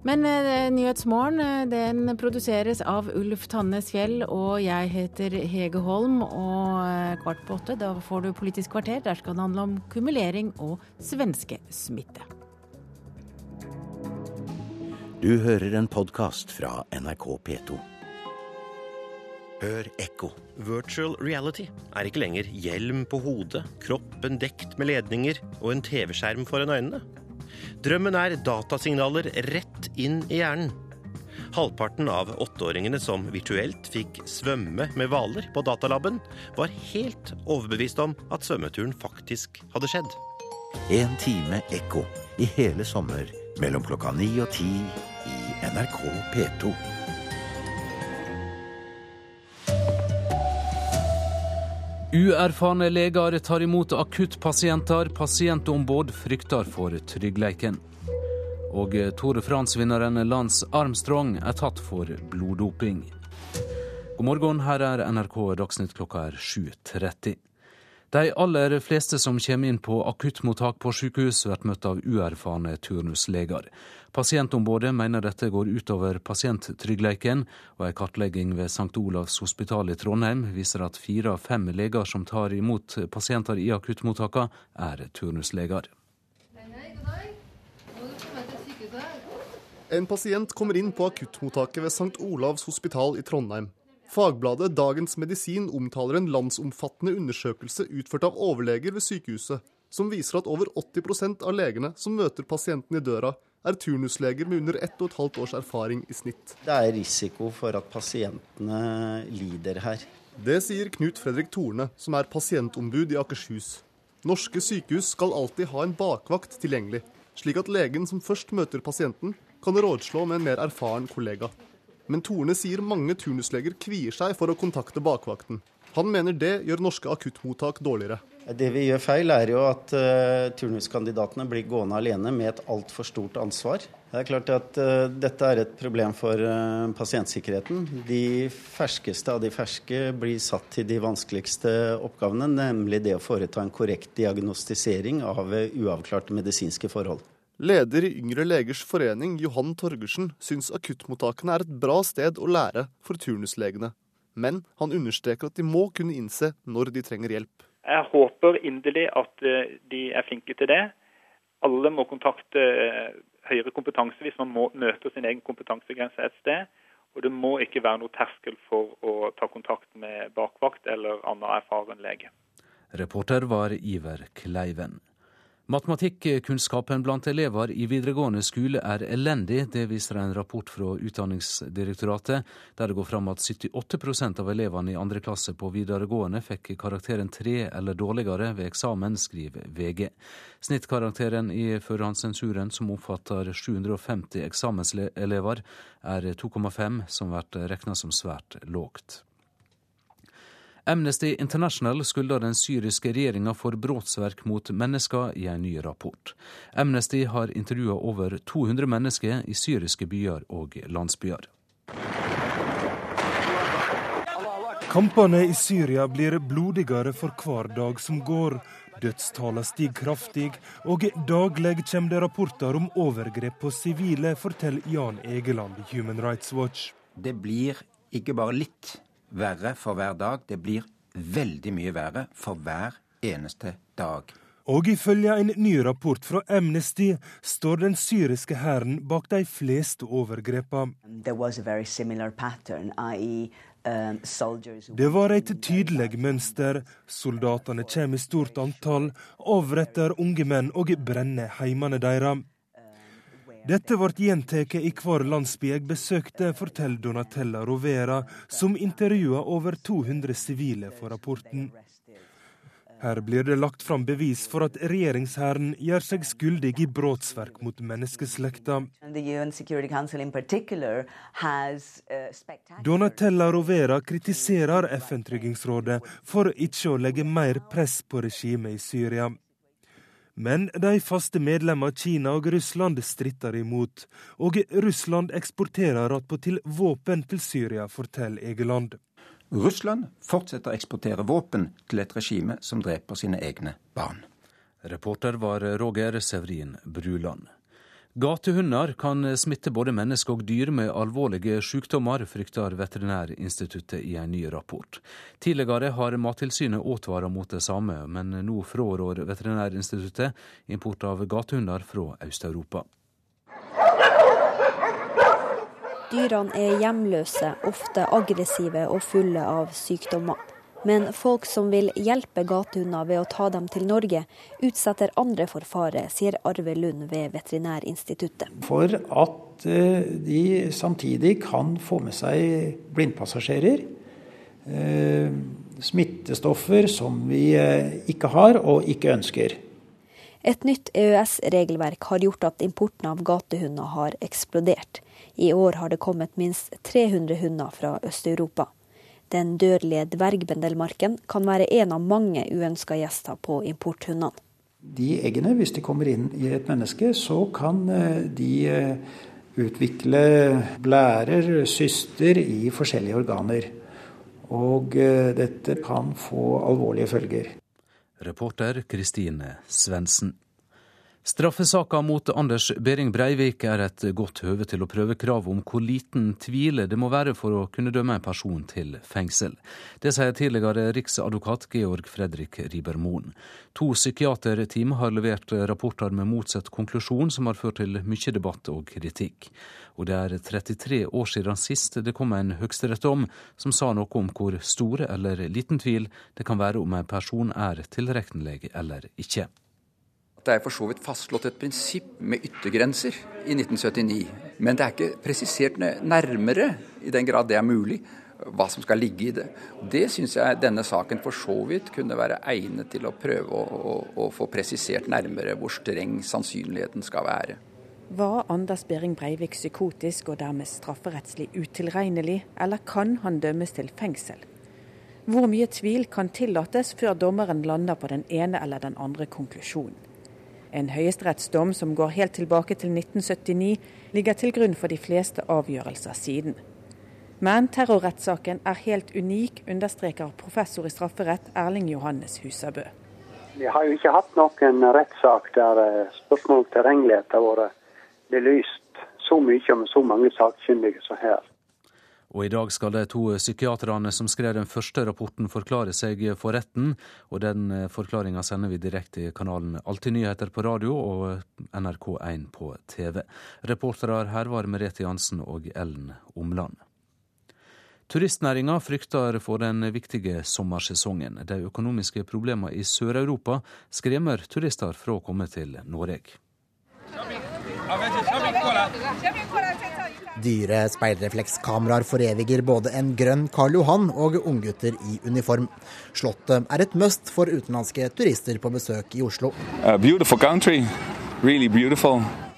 Men eh, Nyhetsmorgen eh, den produseres av Ulf Tannes Fjell, og jeg heter Hege Holm. Og eh, kvart på åtte, da får du Politisk kvarter. Der skal det handle om kumulering og svenskesmitte. Du hører en podkast fra NRK P2. Hør ekko. Virtual reality er ikke lenger hjelm på hodet, kroppen dekt med ledninger og en TV-skjerm foran øynene. Drømmen er datasignaler rett inn i hjernen. Halvparten av åtteåringene som virtuelt fikk svømme med hvaler på datalaben, var helt overbevist om at svømmeturen faktisk hadde skjedd. En time ekko i hele sommer mellom klokka ni og ti i NRK P2. Uerfarne leger tar imot akuttpasienter. Pasientombud frykter for tryggleiken. Og Tore de France-vinneren Lance Armstrong er tatt for bloddoping. God morgen, her er NRK Dagsnytt klokka er 7.30. De aller fleste som kommer inn på akuttmottak på sykehus, blir møtt av uerfarne turnusleger. Pasientombudet mener dette går utover pasienttryggleiken, og en kartlegging ved St. Olavs hospital i Trondheim viser at fire av fem leger som tar imot pasienter i akuttmottakene, er turnusleger. En pasient kommer inn på akuttmottaket ved St. Olavs hospital i Trondheim. Fagbladet Dagens Medisin omtaler en landsomfattende undersøkelse utført av overleger ved sykehuset, som viser at over 80% av legene som møter pasienten i døra, er turnusleger med under ett og et halvt års erfaring i snitt. Det er risiko for at pasientene lider her. Det sier Knut Fredrik Torne, som er pasientombud i Akershus. Norske sykehus skal alltid ha en bakvakt tilgjengelig, slik at legen som først møter pasienten, kan rådslå med en mer erfaren kollega. Men Torne sier mange turnusleger kvier seg for å kontakte bakvakten. Han mener det gjør norske akuttmottak dårligere. Det vi gjør feil, er jo at uh, turnuskandidatene blir gående alene med et altfor stort ansvar. Det er klart at uh, Dette er et problem for uh, pasientsikkerheten. De ferskeste av de ferske blir satt til de vanskeligste oppgavene, nemlig det å foreta en korrekt diagnostisering av uavklarte medisinske forhold. Leder i Yngre legers forening, Johan Torgersen, syns akuttmottakene er et bra sted å lære for turnuslegene. Men han understreker at de må kunne innse når de trenger hjelp. Jeg håper inderlig at eh, de er flinke til det. Alle må kontakte eh, høyere kompetanse hvis man må møte sin egen kompetansegrense et sted. Og det må ikke være noe terskel for å ta kontakt med bakvakt eller annen erfaren lege. Reporter var Iver Kleiven. Matematikkunnskapen blant elever i videregående skole er elendig, det viser en rapport fra Utdanningsdirektoratet, der det går fram at 78% av elevene i andre klasse på videregående fikk karakteren tre eller dårligere ved eksamen, skriver VG. Snittkarakteren i førerhåndssensuren, som omfatter 750 eksamenselever, er 2,5, som blir regna som svært lågt. Amnesty International skylder den syriske regjeringa for brotsverk mot mennesker i en ny rapport. Amnesty har intervjua over 200 mennesker i syriske byer og landsbyer. Kampene i Syria blir blodigere for hver dag som går. Dødstallene stiger kraftig, og daglig kommer det rapporter om overgrep på sivile, forteller Jan Egeland i Human Rights Watch. Det blir ikke bare litt verre for hver dag. Det blir veldig mye verre for hver eneste dag. Og ifølge en ny rapport fra Amnesty står den syriske hæren bak de fleste overgrepene. Um, Det var et tydelig mønster. Soldatene kommer i stort antall, avretter unge menn og brenner heimene deres. Dette ble gjentatt i hver landsby jeg besøkte, forteller Donatella Rovera, som intervjua over 200 sivile for rapporten. Her blir det lagt fram bevis for at regjeringshæren gjør seg skyldig i brotsverk mot menneskeslekta. Donatella Rovera kritiserer FN-tryggingsrådet for ikke å legge mer press på regimet i Syria. Men de faste medlemmene Kina og Russland stritter imot, og Russland eksporterer attpåtil våpen til Syria, forteller Egeland. Russland fortsetter å eksportere våpen til et regime som dreper sine egne barn. Reporter var Roger Sevrin Bruland. Gatehunder kan smitte både mennesker og dyr med alvorlige sykdommer, frykter Veterinærinstituttet i en ny rapport. Tidligere har Mattilsynet advart mot det samme, men nå frårår Veterinærinstituttet import av gatehunder fra Øst-Europa. Dyrene er hjemløse, ofte aggressive og fulle av sykdommer. Men folk som vil hjelpe gatehunder ved å ta dem til Norge, utsetter andre for fare, sier Arve Lund ved Veterinærinstituttet. For at eh, de samtidig kan få med seg blindpassasjerer. Eh, smittestoffer som vi eh, ikke har og ikke ønsker. Et nytt EØS-regelverk har gjort at importen av gatehunder har eksplodert. I år har det kommet minst 300 hunder fra Øst-Europa. Den dødelige dvergbendelmarken kan være en av mange uønska gjester på importhundene. De eggene, hvis de kommer inn i et menneske, så kan eh, de eh, utvikle blærer, syster, i forskjellige organer. Og eh, dette kan få alvorlige følger. Reporter Kristine Svendsen. Straffesaka mot Anders Behring Breivik er et godt høve til å prøve krav om hvor liten tvil det må være for å kunne dømme en person til fengsel. Det sier tidligere riksadvokat Georg Fredrik Ribermoen. To psykiaterteam har levert rapporter med motsatt konklusjon, som har ført til mye debatt og kritikk. Og det er 33 år siden sist det kom en høyesterettsdom som sa noe om hvor store eller liten tvil det kan være om en person er tilregnelig eller ikke. Det er for så vidt fastslått et prinsipp med yttergrenser i 1979. Men det er ikke presisert nærmere, i den grad det er mulig, hva som skal ligge i det. Det syns jeg denne saken for så vidt kunne være egnet til å prøve å, å, å få presisert nærmere hvor streng sannsynligheten skal være. Var Anders Behring Breivik psykotisk og dermed strafferettslig utilregnelig, eller kan han dømmes til fengsel? Hvor mye tvil kan tillates før dommeren lander på den ene eller den andre konklusjonen? En høyesterettsdom som går helt tilbake til 1979, ligger til grunn for de fleste avgjørelser siden. Men terrorrettssaken er helt unik, understreker professor i strafferett Erling Johannes Husabø. Vi har jo ikke hatt noen rettssak der eh, spørsmål om tilregnelighet har vært belyst så mye og med så mange sakkyndige som her. Og i dag skal de to psykiaterne som skrev den første rapporten forklare seg for retten, og den eh, forklaringa sender vi direkte i kanalen Alltid nyheter på radio og NRK1 på TV. Reportere her var Merete Jansen og Ellen Omland. Turistnæringa frykter for den viktige sommersesongen. De økonomiske problemene i Sør-Europa skremmer turister fra å komme til Norge. Dyre speilreflekskameraer foreviger både en grønn Karl Johan og unggutter i uniform. Slottet er et must for utenlandske turister på besøk i Oslo. Really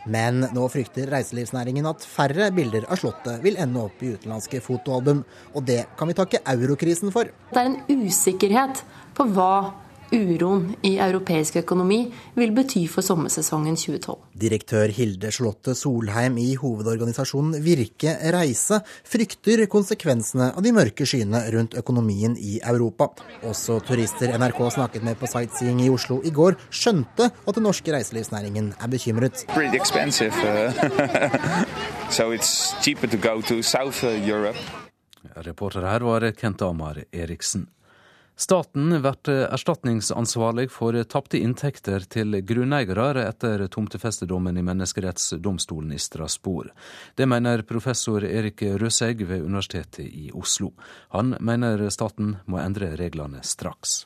Men nå frykter reiselivsnæringen at færre bilder av Slottet vil ende opp i utenlandske fotoalbum, og det kan vi takke eurokrisen for. Det er en usikkerhet på hva uroen i europeisk økonomi vil bety for sommersesongen 2012. Direktør Hilde Charlotte Solheim i hovedorganisasjonen Virke Reise frykter konsekvensene av de mørke skyene rundt økonomien i Europa. Også turister NRK snakket med på sightseeing i Oslo i går, skjønte at den norske reiselivsnæringen er bekymret. Uh, Reporter her var Kent Amar Eriksen. Staten blir erstatningsansvarlig for tapte inntekter til grunneiere etter tomtefestedommen i menneskerettsdomstolen i Strasbourg. Det mener professor Erik Røsegg ved Universitetet i Oslo. Han mener staten må endre reglene straks.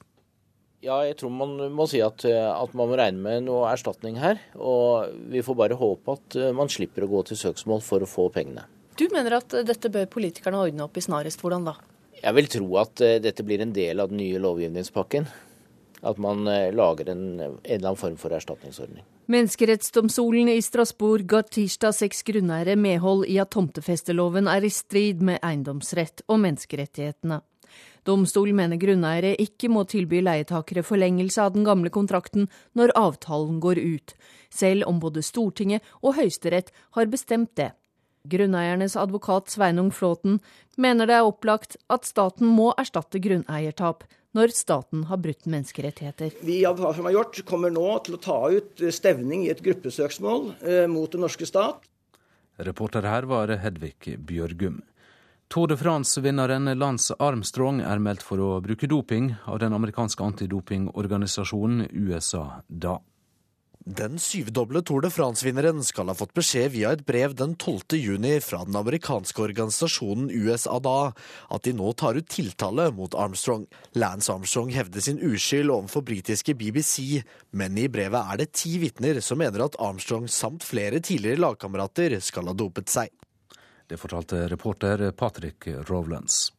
Ja, jeg tror man må si at, at, man må regne med noe erstatning her. Og vi får bare håpe at man slipper å gå til søksmål for å få pengene. Du mener at dette bør politikerne ordne opp i snarest. Hvordan da? Jeg vil tro at eh, dette blir en del av den nye lovgivningspakken. At man eh, lager en, en eller annen form for erstatningsordning. Menneskerettsdomstolen i Strasbourg ga tirsdag seks grunneiere medhold i at tomtefesteloven er i strid med eiendomsrett og menneskerettighetene. Domstolen mener grunneiere ikke må tilby leietakere forlengelse av den gamle kontrakten når avtalen går ut, selv om både Stortinget og Høyesterett har bestemt det. Grunneiernes advokat Sveinung Flåten mener det er opplagt at staten må erstatte grunneiertap når staten har brutt menneskerettigheter. Vi som har gjort, kommer nå til å ta ut stevning i et gruppesøksmål eh, mot den norske stat. Reporter her var Hedvig Bjørgum. Tour de France-vinneren Lance Armstrong er meldt for å bruke doping av den amerikanske antidopingorganisasjonen USA DA. Den syvdoble Tour de France-vinneren skal ha fått beskjed via et brev den 12. juni fra den amerikanske organisasjonen USADA at de nå tar ut tiltale mot Armstrong. Lance Armstrong hevder sin uskyld overfor britiske BBC, men i brevet er det ti vitner som mener at Armstrong samt flere tidligere lagkamerater skal ha dopet seg. Det fortalte reporter Patrick Rowlands.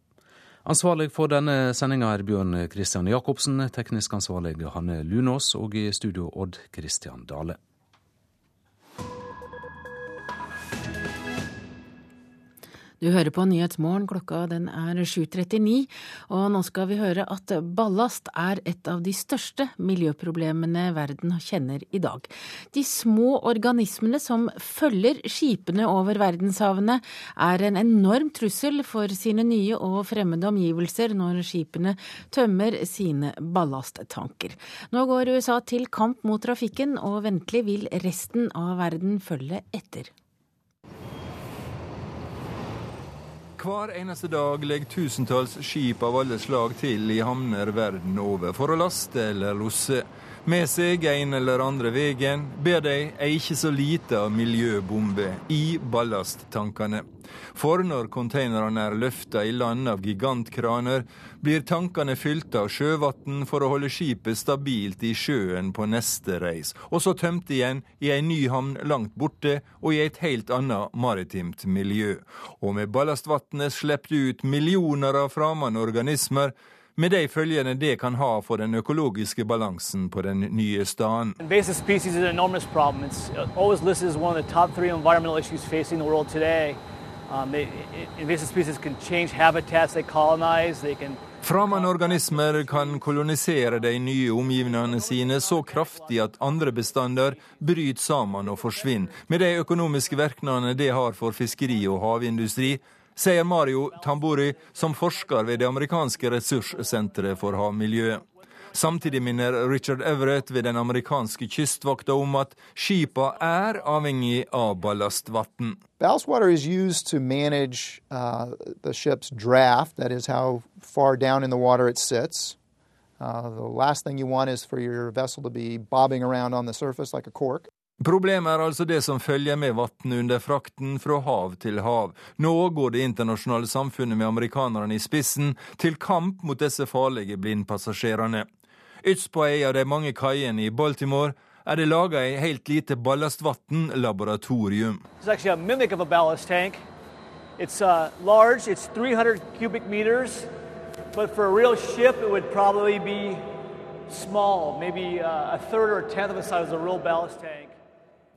Ansvarlig for denne sendinga er Bjørn Christian Jacobsen, teknisk ansvarlig Hanne Lunås, og i studio Odd Christian Dale. Du hører på Nyhetsmorgen, klokka den er 7.39, og nå skal vi høre at ballast er et av de største miljøproblemene verden kjenner i dag. De små organismene som følger skipene over verdenshavene, er en enorm trussel for sine nye og fremmede omgivelser når skipene tømmer sine ballasttanker. Nå går USA til kamp mot trafikken, og ventelig vil resten av verden følge etter. Hver eneste dag legger tusentalls skip av alle slag til i havner verden over for å laste eller losse. Med seg en eller andre veien ber de ei ikke så lita miljøbombe i ballasttankene. For når containerne er løfta i land av gigantkraner, blir tankene fylt av sjøvann for å holde skipet stabilt i sjøen på neste reis, og så tømt igjen i ei ny havn langt borte og i et helt annet maritimt miljø. Og med ballastvannet slipper du ut millioner av fremmede organismer med de følgene det kan ha for den økologiske balansen på den nye staden. Invasive species is an enormous problem. It's always listed as one of the top three environmental issues facing the world today. Um, they, invasive species can change habitats they colonize. They can Fremmede organismer kan kolonisere de nye omgivningene sine så kraftig at andre bestander bryter sammen og forsvinner, med de økonomiske virkningene det har for fiskeri og havindustri, sier Mario Tamburi, som forsker ved det amerikanske ressurssenteret for havmiljø. Samtidig minner Richard Everett ved den amerikanske kystvakta om at skipa er avhengig av ballastvann. Ballastwater is used to manage uh, the ship's draft, that is how far down in the water it sits. Uh, the last thing you want is for your vessel to be bobbing around on the surface like a. Problemet er altså det som følger med vannet under frakten fra hav til hav. Nå går det internasjonale samfunnet med amerikanerne i spissen til kamp mot disse farlige blindpassasjerene. Ytst på ei av de mange kaiene i Baltimore er det laga ei helt lite ballastvann-laboratorium. It's uh, large, it's 300 cubic meters, for a real ship it would probably be small, maybe uh, a third or a tenth of the size of a real ballast tank.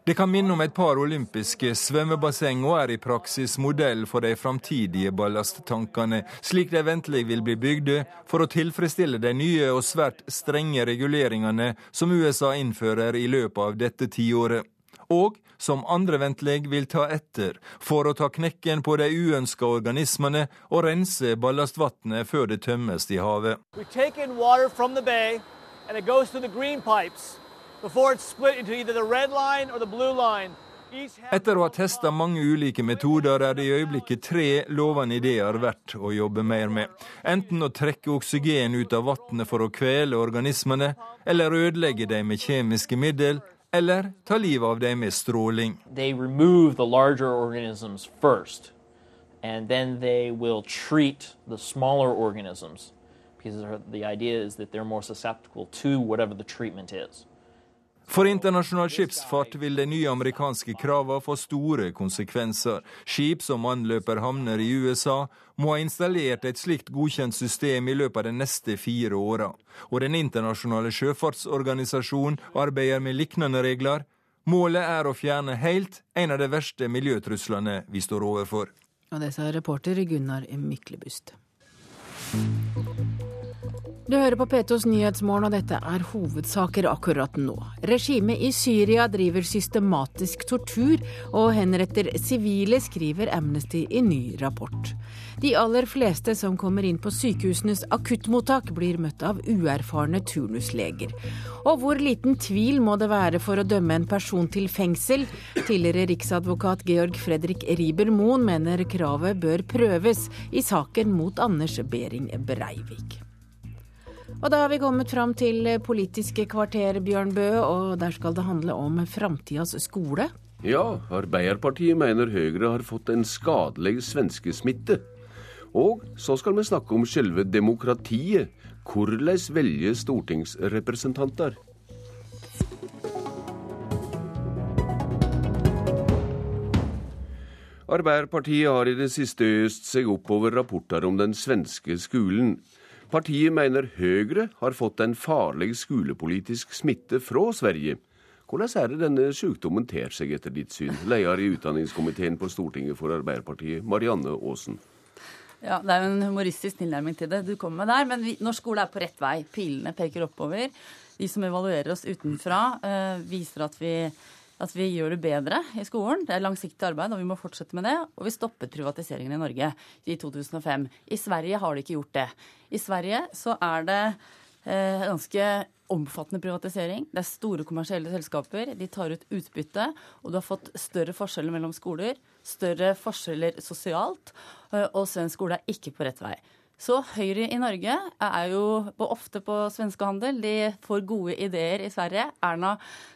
Det kan minne om et par olympiske svømmebasseng og er i praksis modell for de framtidige ballasttankene, slik de ventelig vil bli bygd for å tilfredsstille de nye og svært strenge reguleringene som USA innfører i løpet av dette tiåret. Og som andre ventelig vil ta etter, for å ta knekken på de uønska organismene og rense ballastvannet før det tømmes i havet. Etter å ha testa mange ulike metoder, er det i øyeblikket tre lovende ideer verdt å jobbe mer med. Enten å trekke oksygen ut av vannet for å kvele organismene, eller ødelegge dem med kjemiske middel, eller ta livet av dem med stråling. They remove the larger organisms first, and then they will treat the smaller organisms because the idea is that they're more susceptible to whatever the treatment is. For internasjonal skipsfart vil de nye amerikanske kravene få store konsekvenser. Skip som anløper havner i USA, må ha installert et slikt godkjent system i løpet av de neste fire åra. Og Den internasjonale sjøfartsorganisasjonen arbeider med lignende regler. Målet er å fjerne helt en av de verste miljøtruslene vi står overfor. Og det sa reporter Gunnar Myklebust. Du hører på P2s Nyhetsmorgen, og dette er hovedsaker akkurat nå. Regimet i Syria driver systematisk tortur og henretter sivile, skriver Amnesty i ny rapport. De aller fleste som kommer inn på sykehusenes akuttmottak, blir møtt av uerfarne turnusleger. Og hvor liten tvil må det være for å dømme en person til fengsel? Tidligere riksadvokat Georg Fredrik Riiber-Moen mener kravet bør prøves i saken mot Anders Behring Breivik. Og da har vi kommet fram til Politiske kvarter, Bjørn Bø, og der skal det handle om framtidas skole. Ja, Arbeiderpartiet mener Høyre har fått en skadelig svenskesmitte. Og så skal vi snakke om selve demokratiet. Hvordan velge stortingsrepresentanter? Arbeiderpartiet har i det siste øst seg oppover rapporter om den svenske skolen. Partiet mener Høyre har fått en farlig skolepolitisk smitte fra Sverige. Hvordan er det denne sykdommen ter seg, etter ditt syn? Leder i utdanningskomiteen på Stortinget for Arbeiderpartiet, Marianne Aasen. Ja, Det er jo en humoristisk tilnærming til det du kommer med der. Men vi, norsk skole er på rett vei. Pilene peker oppover. De som evaluerer oss utenfra, øh, viser at vi at vi gjør det bedre i skolen. Det er langsiktig arbeid, og vi må fortsette med det. Og vi stoppet privatiseringen i Norge i 2005. I Sverige har de ikke gjort det. I Sverige så er det eh, ganske omfattende privatisering. Det er store kommersielle selskaper. De tar ut utbytte. Og du har fått større forskjeller mellom skoler. Større forskjeller sosialt. Eh, og svensk skole er ikke på rett vei. Så Høyre i Norge er jo ofte på svenskehandel. De får gode ideer i Sverige. Erna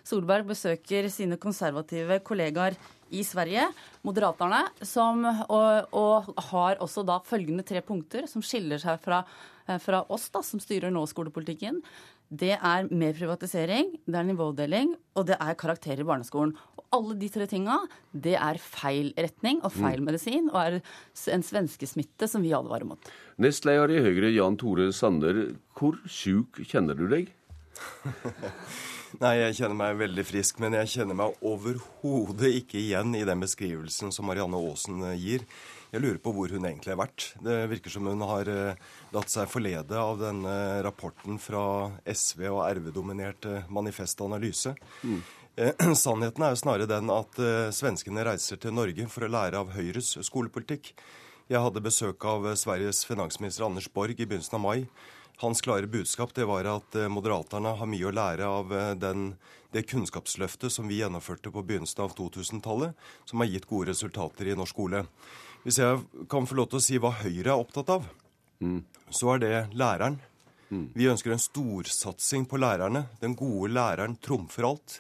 Solberg besøker sine konservative kollegaer i Sverige, Moderaterna, som, og, og, har også da følgende tre punkter som skiller seg fra, eh, fra oss, da, som styrer nå skolepolitikken. Det er mer privatisering, det er nivådeling, og det er karakterer i barneskolen. Og alle de tre tinga, det er feil retning og feil mm. medisin, og er en svenskesmitte som vi advarer mot. Nestleder i Høyre, Jan Tore Sanner, hvor sjuk kjenner du deg? Nei, jeg kjenner meg veldig frisk, men jeg kjenner meg overhodet ikke igjen i den beskrivelsen som Marianne Aasen gir. Jeg lurer på hvor hun egentlig har vært. Det virker som hun har eh, latt seg forlede av denne rapporten fra SV og RV-dominerte Manifest Analyse. Mm. Eh, sannheten er jo snarere den at svenskene reiser til Norge for å lære av Høyres skolepolitikk. Jeg hadde besøk av Sveriges finansminister Anders Borg i begynnelsen av mai. Hans klare budskap det var at Moderaterna har mye å lære av eh, den, det kunnskapsløftet som vi gjennomførte på begynnelsen av 2000-tallet, som har gitt gode resultater i norsk skole. Hvis jeg kan få lov til å si hva Høyre er opptatt av, mm. så er det læreren. Mm. Vi ønsker en storsatsing på lærerne. Den gode læreren trumfer alt.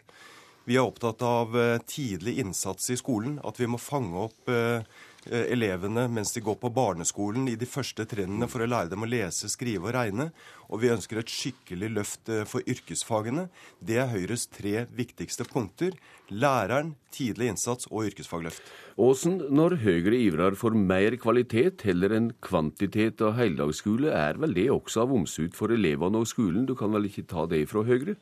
Vi er opptatt av eh, tidlig innsats i skolen, at vi må fange opp Eh, elevene mens de går på barneskolen i de første trinnene for å lære dem å lese, skrive og regne. Og vi ønsker et skikkelig løft eh, for yrkesfagene. Det er Høyres tre viktigste punkter. Læreren, tidlig innsats og yrkesfagløft. Åsen, når Høyre ivrer for mer kvalitet heller enn kvantitet av heldagsskole, er vel det også av omsut for elevene og skolen? Du kan vel ikke ta det fra Høyre?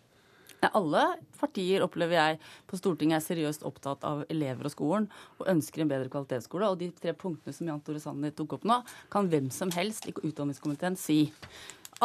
Alle partier opplever jeg på Stortinget er seriøst opptatt av elever og skolen og ønsker en bedre kvalitetsskole. Og de tre punktene som Jan Tore Sanner tok opp nå, kan hvem som helst i utdanningskomiteen si.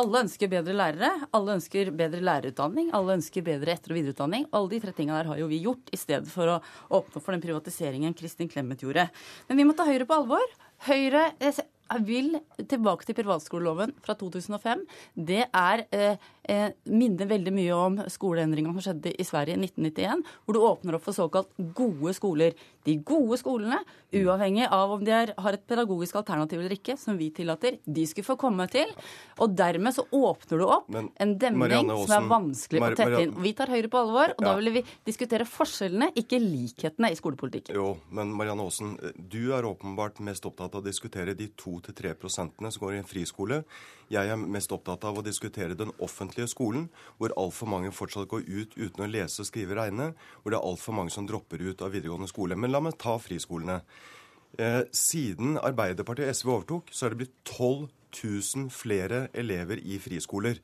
Alle ønsker bedre lærere, alle ønsker bedre lærerutdanning, alle ønsker bedre etter- og videreutdanning. Alle de tre tingene der har jo vi gjort, i stedet for å åpne for den privatiseringen Kristin Clemet gjorde. Men vi må ta Høyre på alvor. Høyre jeg vil tilbake til privatskoleloven fra 2005. Det er eh, eh, minner veldig mye om skoleendringene som skjedde i Sverige i 1991, hvor du åpner opp for såkalt gode skoler. De gode skolene, uavhengig av om de er, har et pedagogisk alternativ eller ikke, som vi tillater, de skulle få komme til. Og dermed så åpner du opp Men, en demning som er vanskelig Mar å tette inn. Vi tar Høyre på alvor, og ja. da vil vi diskutere forskjellene, ikke likhetene i skolepolitikken. Jo, men Marianne Aasen, du er åpenbart mest opptatt av å diskutere de to 2-3 prosentene som går i en friskole. Jeg er mest opptatt av å diskutere den offentlige skolen, hvor altfor mange fortsatt går ut uten å lese, skrive, regne. Hvor det er altfor mange som dropper ut av videregående skole. Men la meg ta friskolene. Eh, siden Arbeiderpartiet og SV overtok, så er det blitt 12 000 flere elever i friskoler.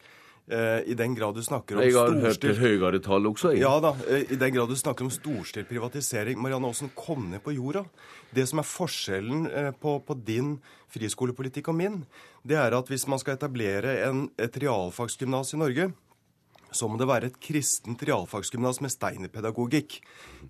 Eh, I den grad du snakker om hørt høyere tall også. Jeg. Ja da. Eh, I den grad du snakker om storstilt privatisering. Marianne Aasen, kom ned på jorda. Det som er forskjellen eh, på, på, din friskolepolitikk og min, det er at hvis man skal etablere en, et realfagsgymnas i Norge, så må det være et kristent realfagsgymnas med steinerpedagogikk.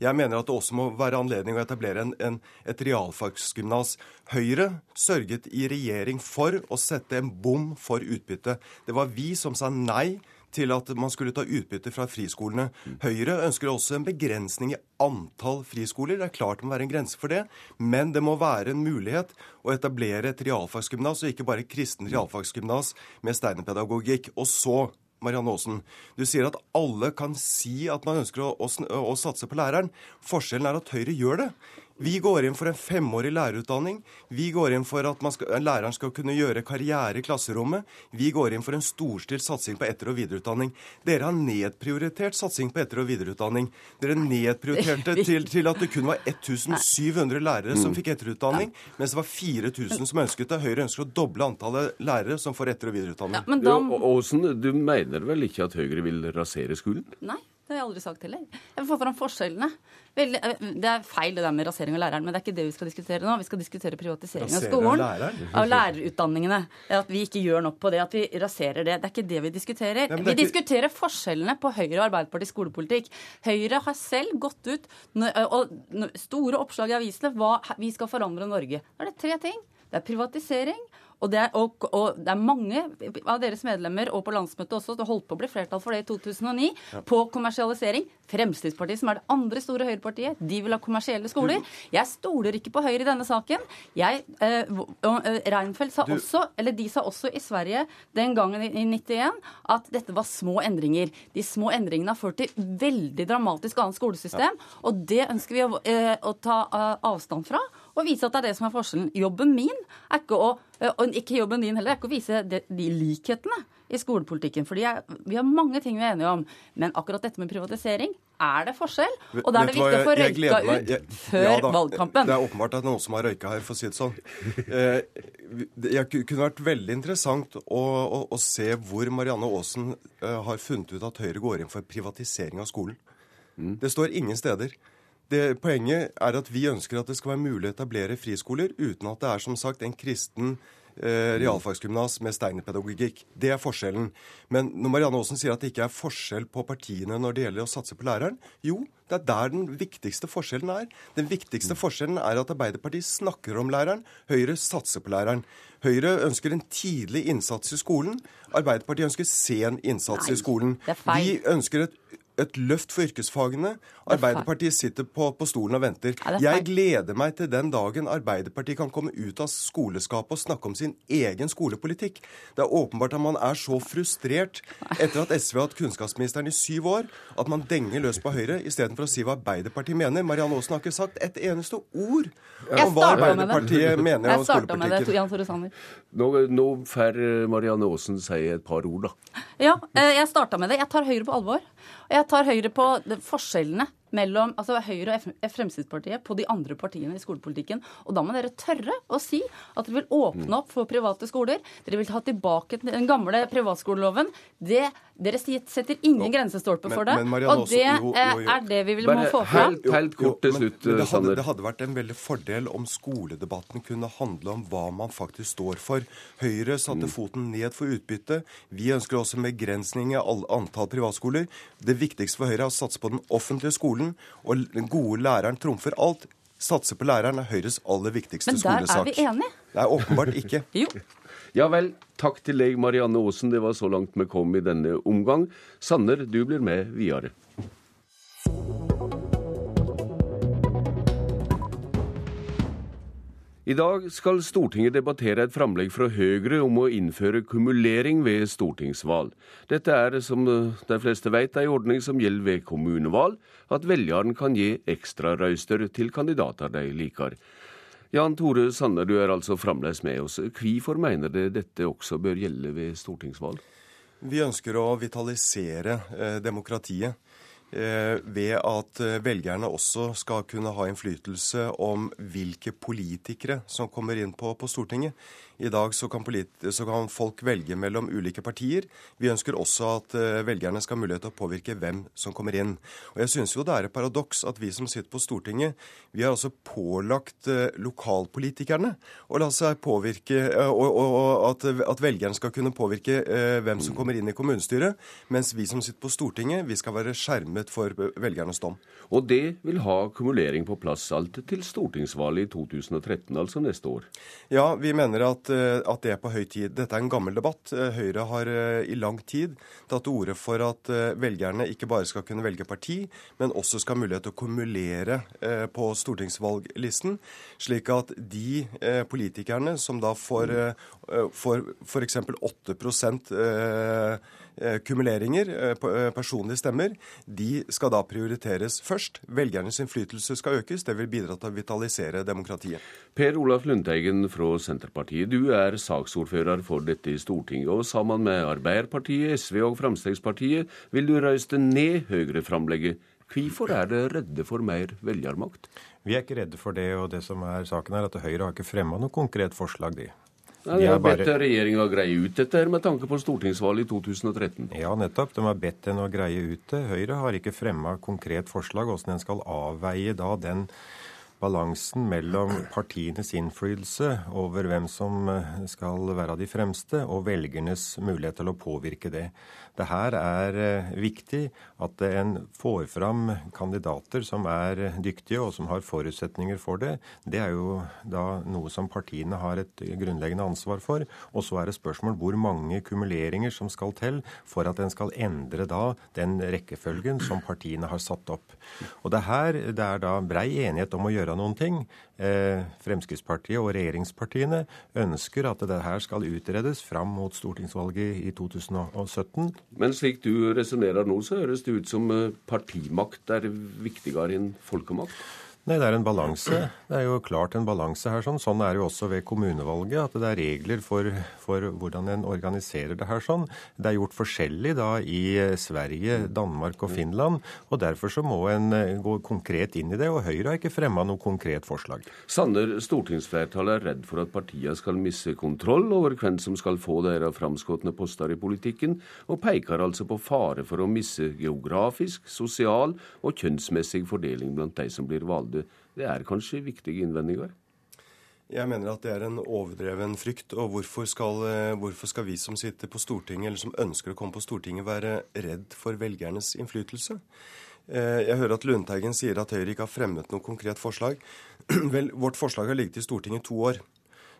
Jeg mener at det også må være anledning å etablere en, en, et realfagsgymnas. Høyre sørget i regjering for å sette en bom for utbytte. Det var vi som sa nei til at man skulle ta utbytte fra friskolene. Høyre ønsker også en begrensning i antall friskoler. Det er klart det må være en grense for det, men det må være en mulighet å etablere et realfagsgymnas, og ikke bare et kristent realfagsgymnas med steinerpedagogikk. Og så Marianne Aasen, du sier at alle kan si at man ønsker å, å, å satse på læreren. Forskjellen er at Høyre gjør det. Vi går inn for en femårig lærerutdanning. Vi går inn for at skal, læreren skal kunne gjøre karriere i klasserommet. Vi går inn for en storstilt satsing på etter- og videreutdanning. Dere har nedprioritert satsing på etter- og videreutdanning. Dere nedprioriterte til, til at det kun var 1700 lærere som fikk etterutdanning, mens det var 4000 som ønsket det. Høyre ønsker å doble antallet lærere som får etter- og videreutdanning. Ja, da... Åsen, du mener vel ikke at Høyre vil rasere skolen? Nei. Det har jeg aldri sagt heller. Jeg vil få fram forskjellene. Veldig, det er feil det der med rasering av læreren, men det er ikke det vi skal diskutere nå. Vi skal diskutere privatisering av skolen. Av lærerutdanningene. At vi ikke gjør nok på det. At vi raserer det. Det er ikke det vi diskuterer. Ja, vi ikke... diskuterer forskjellene på Høyre og Arbeiderpartiets skolepolitikk. Høyre har selv gått ut og store oppslag i avisene hva vi skal forandre Norge. Da er det tre ting. Det er privatisering. Og det, er, og, og det, er, mange av deres medlemmer, og på landsmøtet også, det holdt på å bli flertall for det i 2009, ja. på kommersialisering. Fremskrittspartiet, som er det andre store høyrepartiet, de vil ha kommersielle skoler. Jeg stoler ikke på Høyre i denne saken. Jeg, eh, Reinfeldt sa også, eller de sa også i Sverige den gangen i 91 at dette var små endringer. De små endringene har ført til veldig dramatisk annet skolesystem, ja. og det ønsker vi å, eh, å ta uh, avstand fra og vise at det er det som er forskjellen. Jobben min er ikke å og ikke jobben din heller, er ikke å vise de, de likhetene i skolepolitikken. For vi har mange ting vi er enige om. Men akkurat dette med privatisering er det forskjell. Og da er det viktig å få røyka ut jeg, før ja, da, valgkampen. Det er åpenbart at noen som har røyka her, for å si det sånn. Det kunne vært veldig interessant å, å, å se hvor Marianne Aasen har funnet ut at Høyre går inn for privatisering av skolen. Mm. Det står ingen steder. Det, poenget er at vi ønsker at det skal være mulig å etablere friskoler uten at det er som sagt en kristen eh, realfagsgymnas med steinerpedagogikk. Det er forskjellen. Men når Marianne Aasen sier at det ikke er forskjell på partiene når det gjelder å satse på læreren, jo, det er der den viktigste forskjellen er. Den viktigste forskjellen er at Arbeiderpartiet snakker om læreren, Høyre satser på læreren. Høyre ønsker en tidlig innsats i skolen. Arbeiderpartiet ønsker sen innsats Nei, i skolen. Vi ønsker et et løft for yrkesfagene. Arbeiderpartiet sitter på, på stolen og venter. Jeg gleder meg til den dagen Arbeiderpartiet kan komme ut av skoleskapet og snakke om sin egen skolepolitikk. Det er åpenbart at man er så frustrert etter at SV har hatt kunnskapsministeren i syv år, at man denger løs på Høyre istedenfor å si hva Arbeiderpartiet mener. Marianne Aasen har ikke sagt et eneste ord om hva Arbeiderpartiet mener om skolepolitikken. Nå, nå får Marianne Aasen si et par ord, da. Ja, eh, jeg starta med det. Jeg tar Høyre på alvor. Og jeg tar Høyre på forskjellene mellom altså Høyre og Fremskrittspartiet på de andre partiene i skolepolitikken. Og da må dere tørre å si at dere vil åpne opp for private skoler. Dere vil ta tilbake den gamle privatskoleloven. Det, dere setter ingen grensestolpe for det. Men, men og det jo, jo, jo. er det vi vil må få fram. Helt, helt kort til slutt, men, men det, hadde, det hadde vært en veldig fordel om skoledebatten kunne handle om hva man faktisk står for. Høyre satte mm. foten ned for utbytte. Vi ønsker også begrensning i antall privatskoler. Det viktigste for Høyre er å satse på den offentlige skolen, og den gode læreren trumfer alt. Satse på læreren er Høyres aller viktigste skolesak. Men der skolesak. er vi enige. Nei, åpenbart ikke. jo. Ja vel. Takk til deg, Marianne Aasen. Det var så langt vi kom i denne omgang. Sanner, du blir med videre. I dag skal Stortinget debattere et framlegg fra Høyre om å innføre kumulering ved stortingsvalg. Dette er, som de fleste vet, en ordning som gjelder ved kommunevalg, at velgeren kan gi ekstrarøyster til kandidater de liker. Jan Tore Sanner, du er altså fremdeles med oss. Hvorfor mener det dette også bør gjelde ved stortingsvalg? Vi ønsker å vitalisere eh, demokratiet. Eh, ved at eh, velgerne også skal kunne ha innflytelse om hvilke politikere som kommer inn på, på Stortinget. I dag så kan, så kan, folk velge mellom ulike partier. Vi ønsker også at uh, velgerne skal ha mulighet til å påvirke hvem som kommer inn. Og Jeg syns jo det er et paradoks at vi som sitter på Stortinget, vi har altså pålagt uh, lokalpolitikerne å la seg påvirke, uh, og, og, og at, at, velgerne skal kunne påvirke hvem som kommer inn i kommunestyret, mens vi som sitter på Stortinget, vi skal være skjermet for velgernes dom. Og det vil ha kumulering på plass alt til stortingsvalget i 2013, altså neste år? Ja, vi mener at, eh, at det er på høy tid. Dette er en gammel debatt. Eh, Høyre har i lang tid tatt til orde for at velgerne ikke bare skal kunne velge parti, men også skal ha mulighet til å kumulere på stortingsvalglisten, slik at de politikerne som da får f.eks. 8 kumuleringer, personlige stemmer, de skal da prioriteres først. Velgernes innflytelse skal økes. Det vil bidra til å vitalisere demokratiet. Per Olaf Lundteigen fra Senterpartiet, du er saksordfører for dette i Stortinget. Og sammen med Arbeiderpartiet, SV og Fremskrittspartiet vil du røyste ned Høyre-framlegget. Hvorfor er dere redde for mer velgermakt? Vi er ikke redde for det, og det som er saken er at Høyre har ikke fremma noe konkret forslag, de. Ja, de har bedt bare... regjeringa greie ut dette med tanke på stortingsvalget i 2013. Ja, nettopp. De har bedt en å greie ut det. Høyre har ikke fremma konkret forslag hvordan en skal avveie da den balansen mellom partienes innflytelse over hvem som skal være de fremste, og velgernes mulighet til å påvirke det. Det her er eh, viktig at en får fram kandidater som er dyktige og som har forutsetninger for det. Det er jo da noe som partiene har et grunnleggende ansvar for. Og så er det spørsmål hvor mange kumuleringer som skal til for at en skal endre da den rekkefølgen som partiene har satt opp. Og det her det er da brei enighet om å gjøre noen ting. Eh, Fremskrittspartiet og regjeringspartiene ønsker at det her skal utredes fram mot stortingsvalget i 2017. Men slik du resonnerer nå, så høres det ut som eh, partimakt er viktigere enn folkemakt? Nei, det er en balanse. Det er jo klart en balanse her. Sånn. sånn er det jo også ved kommunevalget, at det er regler for, for, hvordan en organiserer det her sånn. Det er gjort forskjellig da i Sverige, Danmark og Finland, og derfor så må en eh, gå konkret inn i det. Og Høyre har ikke fremma noe konkret forslag. Sanner, stortingsflertallet er redd for at partiene skal miste kontroll over hvem som skal få deres framskudne poster i politikken, og peker altså på fare for å miste geografisk, sosial og kjønnsmessig fordeling blant de som blir valgte det er kanskje viktige innvendinger? Jeg mener at det er en overdreven frykt. Og hvorfor skal, eh, hvorfor skal, vi som sitter på Stortinget, eller som ønsker å komme på Stortinget, være redd for velgernes innflytelse? Eh, jeg hører at Lundteigen sier at Høyre ikke har fremmet noe konkret forslag. Vel, vårt forslag har ligget i Stortinget i to år.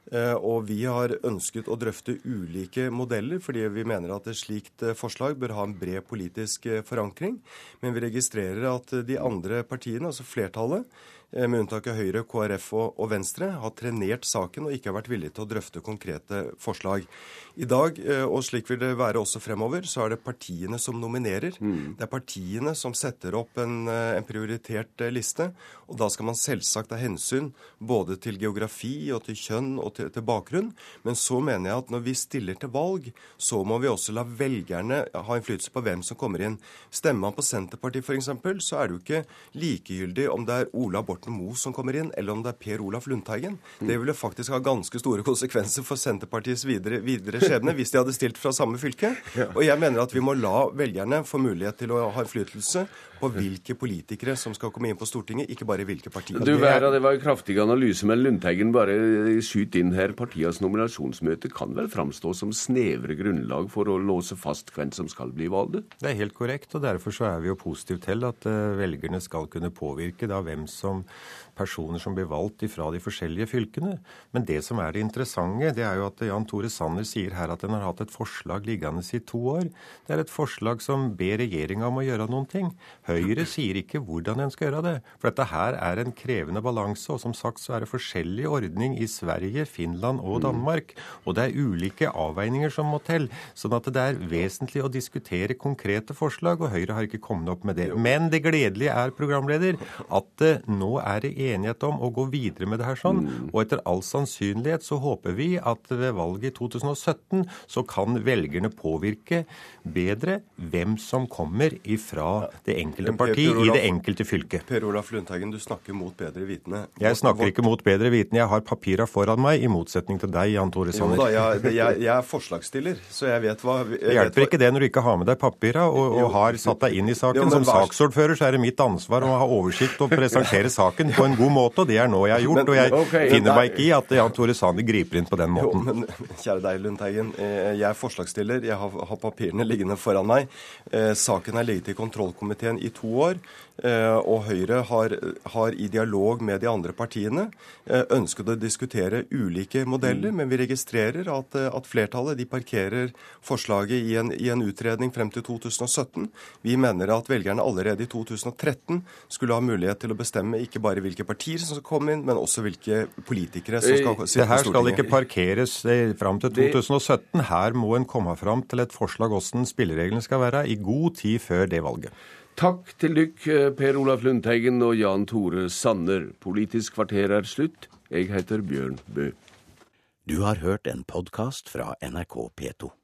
Eh, og vi har ønsket å drøfte ulike modeller, fordi vi mener at et slikt forslag bør ha en bred politisk forankring. Men vi registrerer at de andre partiene, altså flertallet, Eh, med unntak av Høyre, KrF og, Venstre, har trenert saken og ikke har vært villige til å drøfte konkrete forslag. I dag, eh, og slik vil det være også fremover, så er det partiene som nominerer. Mm. Det er partiene som setter opp en, eh, en, prioritert liste. Og da skal man selvsagt ta hensyn både til geografi og til kjønn og til, til bakgrunn. Men så mener jeg at når vi stiller til valg, så må vi også la velgerne ha innflytelse på hvem som kommer inn. Stemmer man på Senterpartiet f.eks., så er det jo ikke likegyldig om det er Ola Borten Borten Moe som kommer inn, eller om det er Per Olaf Lundteigen. Det ville faktisk ha ganske store konsekvenser for Senterpartiets videre, videre skjebne hvis de hadde stilt fra samme fylke. Og jeg mener at vi må la velgerne få mulighet til å ha innflytelse på hvilke politikere som skal komme inn på Stortinget, ikke bare hvilke partier. Du, Vera, Det var en kraftig analyse, men Lundteigen bare skyter inn her. Partienes nominasjonsmøte kan vel framstå som snevre grunnlag for å låse fast hvem som skal bli valgt? Det er helt korrekt, og derfor så er vi jo positive til at uh, velgerne skal kunne påvirke da hvem som personer som blir valgt fra de forskjellige fylkene. Men det som er det interessante, det er jo at Jan Tore Sanner sier her at en har hatt et forslag liggende i to år. Det er et forslag som ber regjeringa om å gjøre noen ting. Høyre sier ikke hvordan en skal gjøre det. For dette her er en krevende balanse. Og som sagt så er det forskjellig ordning i Sverige, Finland og Danmark. Og det er ulike avveininger som må til. Sånn at det er vesentlig å diskutere konkrete forslag, og Høyre har ikke kommet opp med det. Men det gledelige er, programleder, at nå er det enighet om å gå videre med det her sånn. Mm. Og etter all sannsynlighet så håper vi at ved valget i 2017 så kan velgerne påvirke bedre hvem som kommer ifra det enkelte parti Olaf, i det enkelte fylket. Per Olaf Lundteigen, du snakker mot bedre vitende. Jeg snakker ikke mot bedre vitende. Jeg har papira foran meg, i motsetning til deg, Jan Tore Sanner. Jo da, jeg, jeg, jeg, er forslagsstiller, så jeg vet hva jeg Det hjelper ikke det når du ikke har med deg papira og, og har satt deg inn i saken. Jo, Som saksordfører så er det mitt ansvar å ha oversikt og presentere saken på en god måte, og det er nå jeg har gjort. Men, og jeg okay, finner nei. meg ikke i at Jan Tore Sanner griper inn på den måten. Jo, men kjære deg, Lundteigen. eh, Jeg er forslagsstiller. Jeg har, har papirene liggende foran meg. Eh, Saken har ligget i kontrollkomiteen i to år. Eh, Og Høyre har, har i dialog med de andre partiene eh, ønsket å diskutere ulike modeller, men vi registrerer at, eh, at flertallet de parkerer forslaget i en, i en utredning frem til 2017. Vi mener at velgerne allerede i 2013 skulle ha mulighet til å bestemme ikke bare hvilke partier som skal komme inn, men også hvilke politikere som skal sitte Det her skal ikke parkeres frem fram til 2017. Her må en komme fram til et forslag hvordan spillereglene skal være, i god tid før det valget. Takk til dykk, eh, Per Olaf Lundteigen og Jan Tore Sanner. Politisk kvarter er slutt. Jeg heter Bjørn Bø. Du har hørt en podkast fra NRK P2.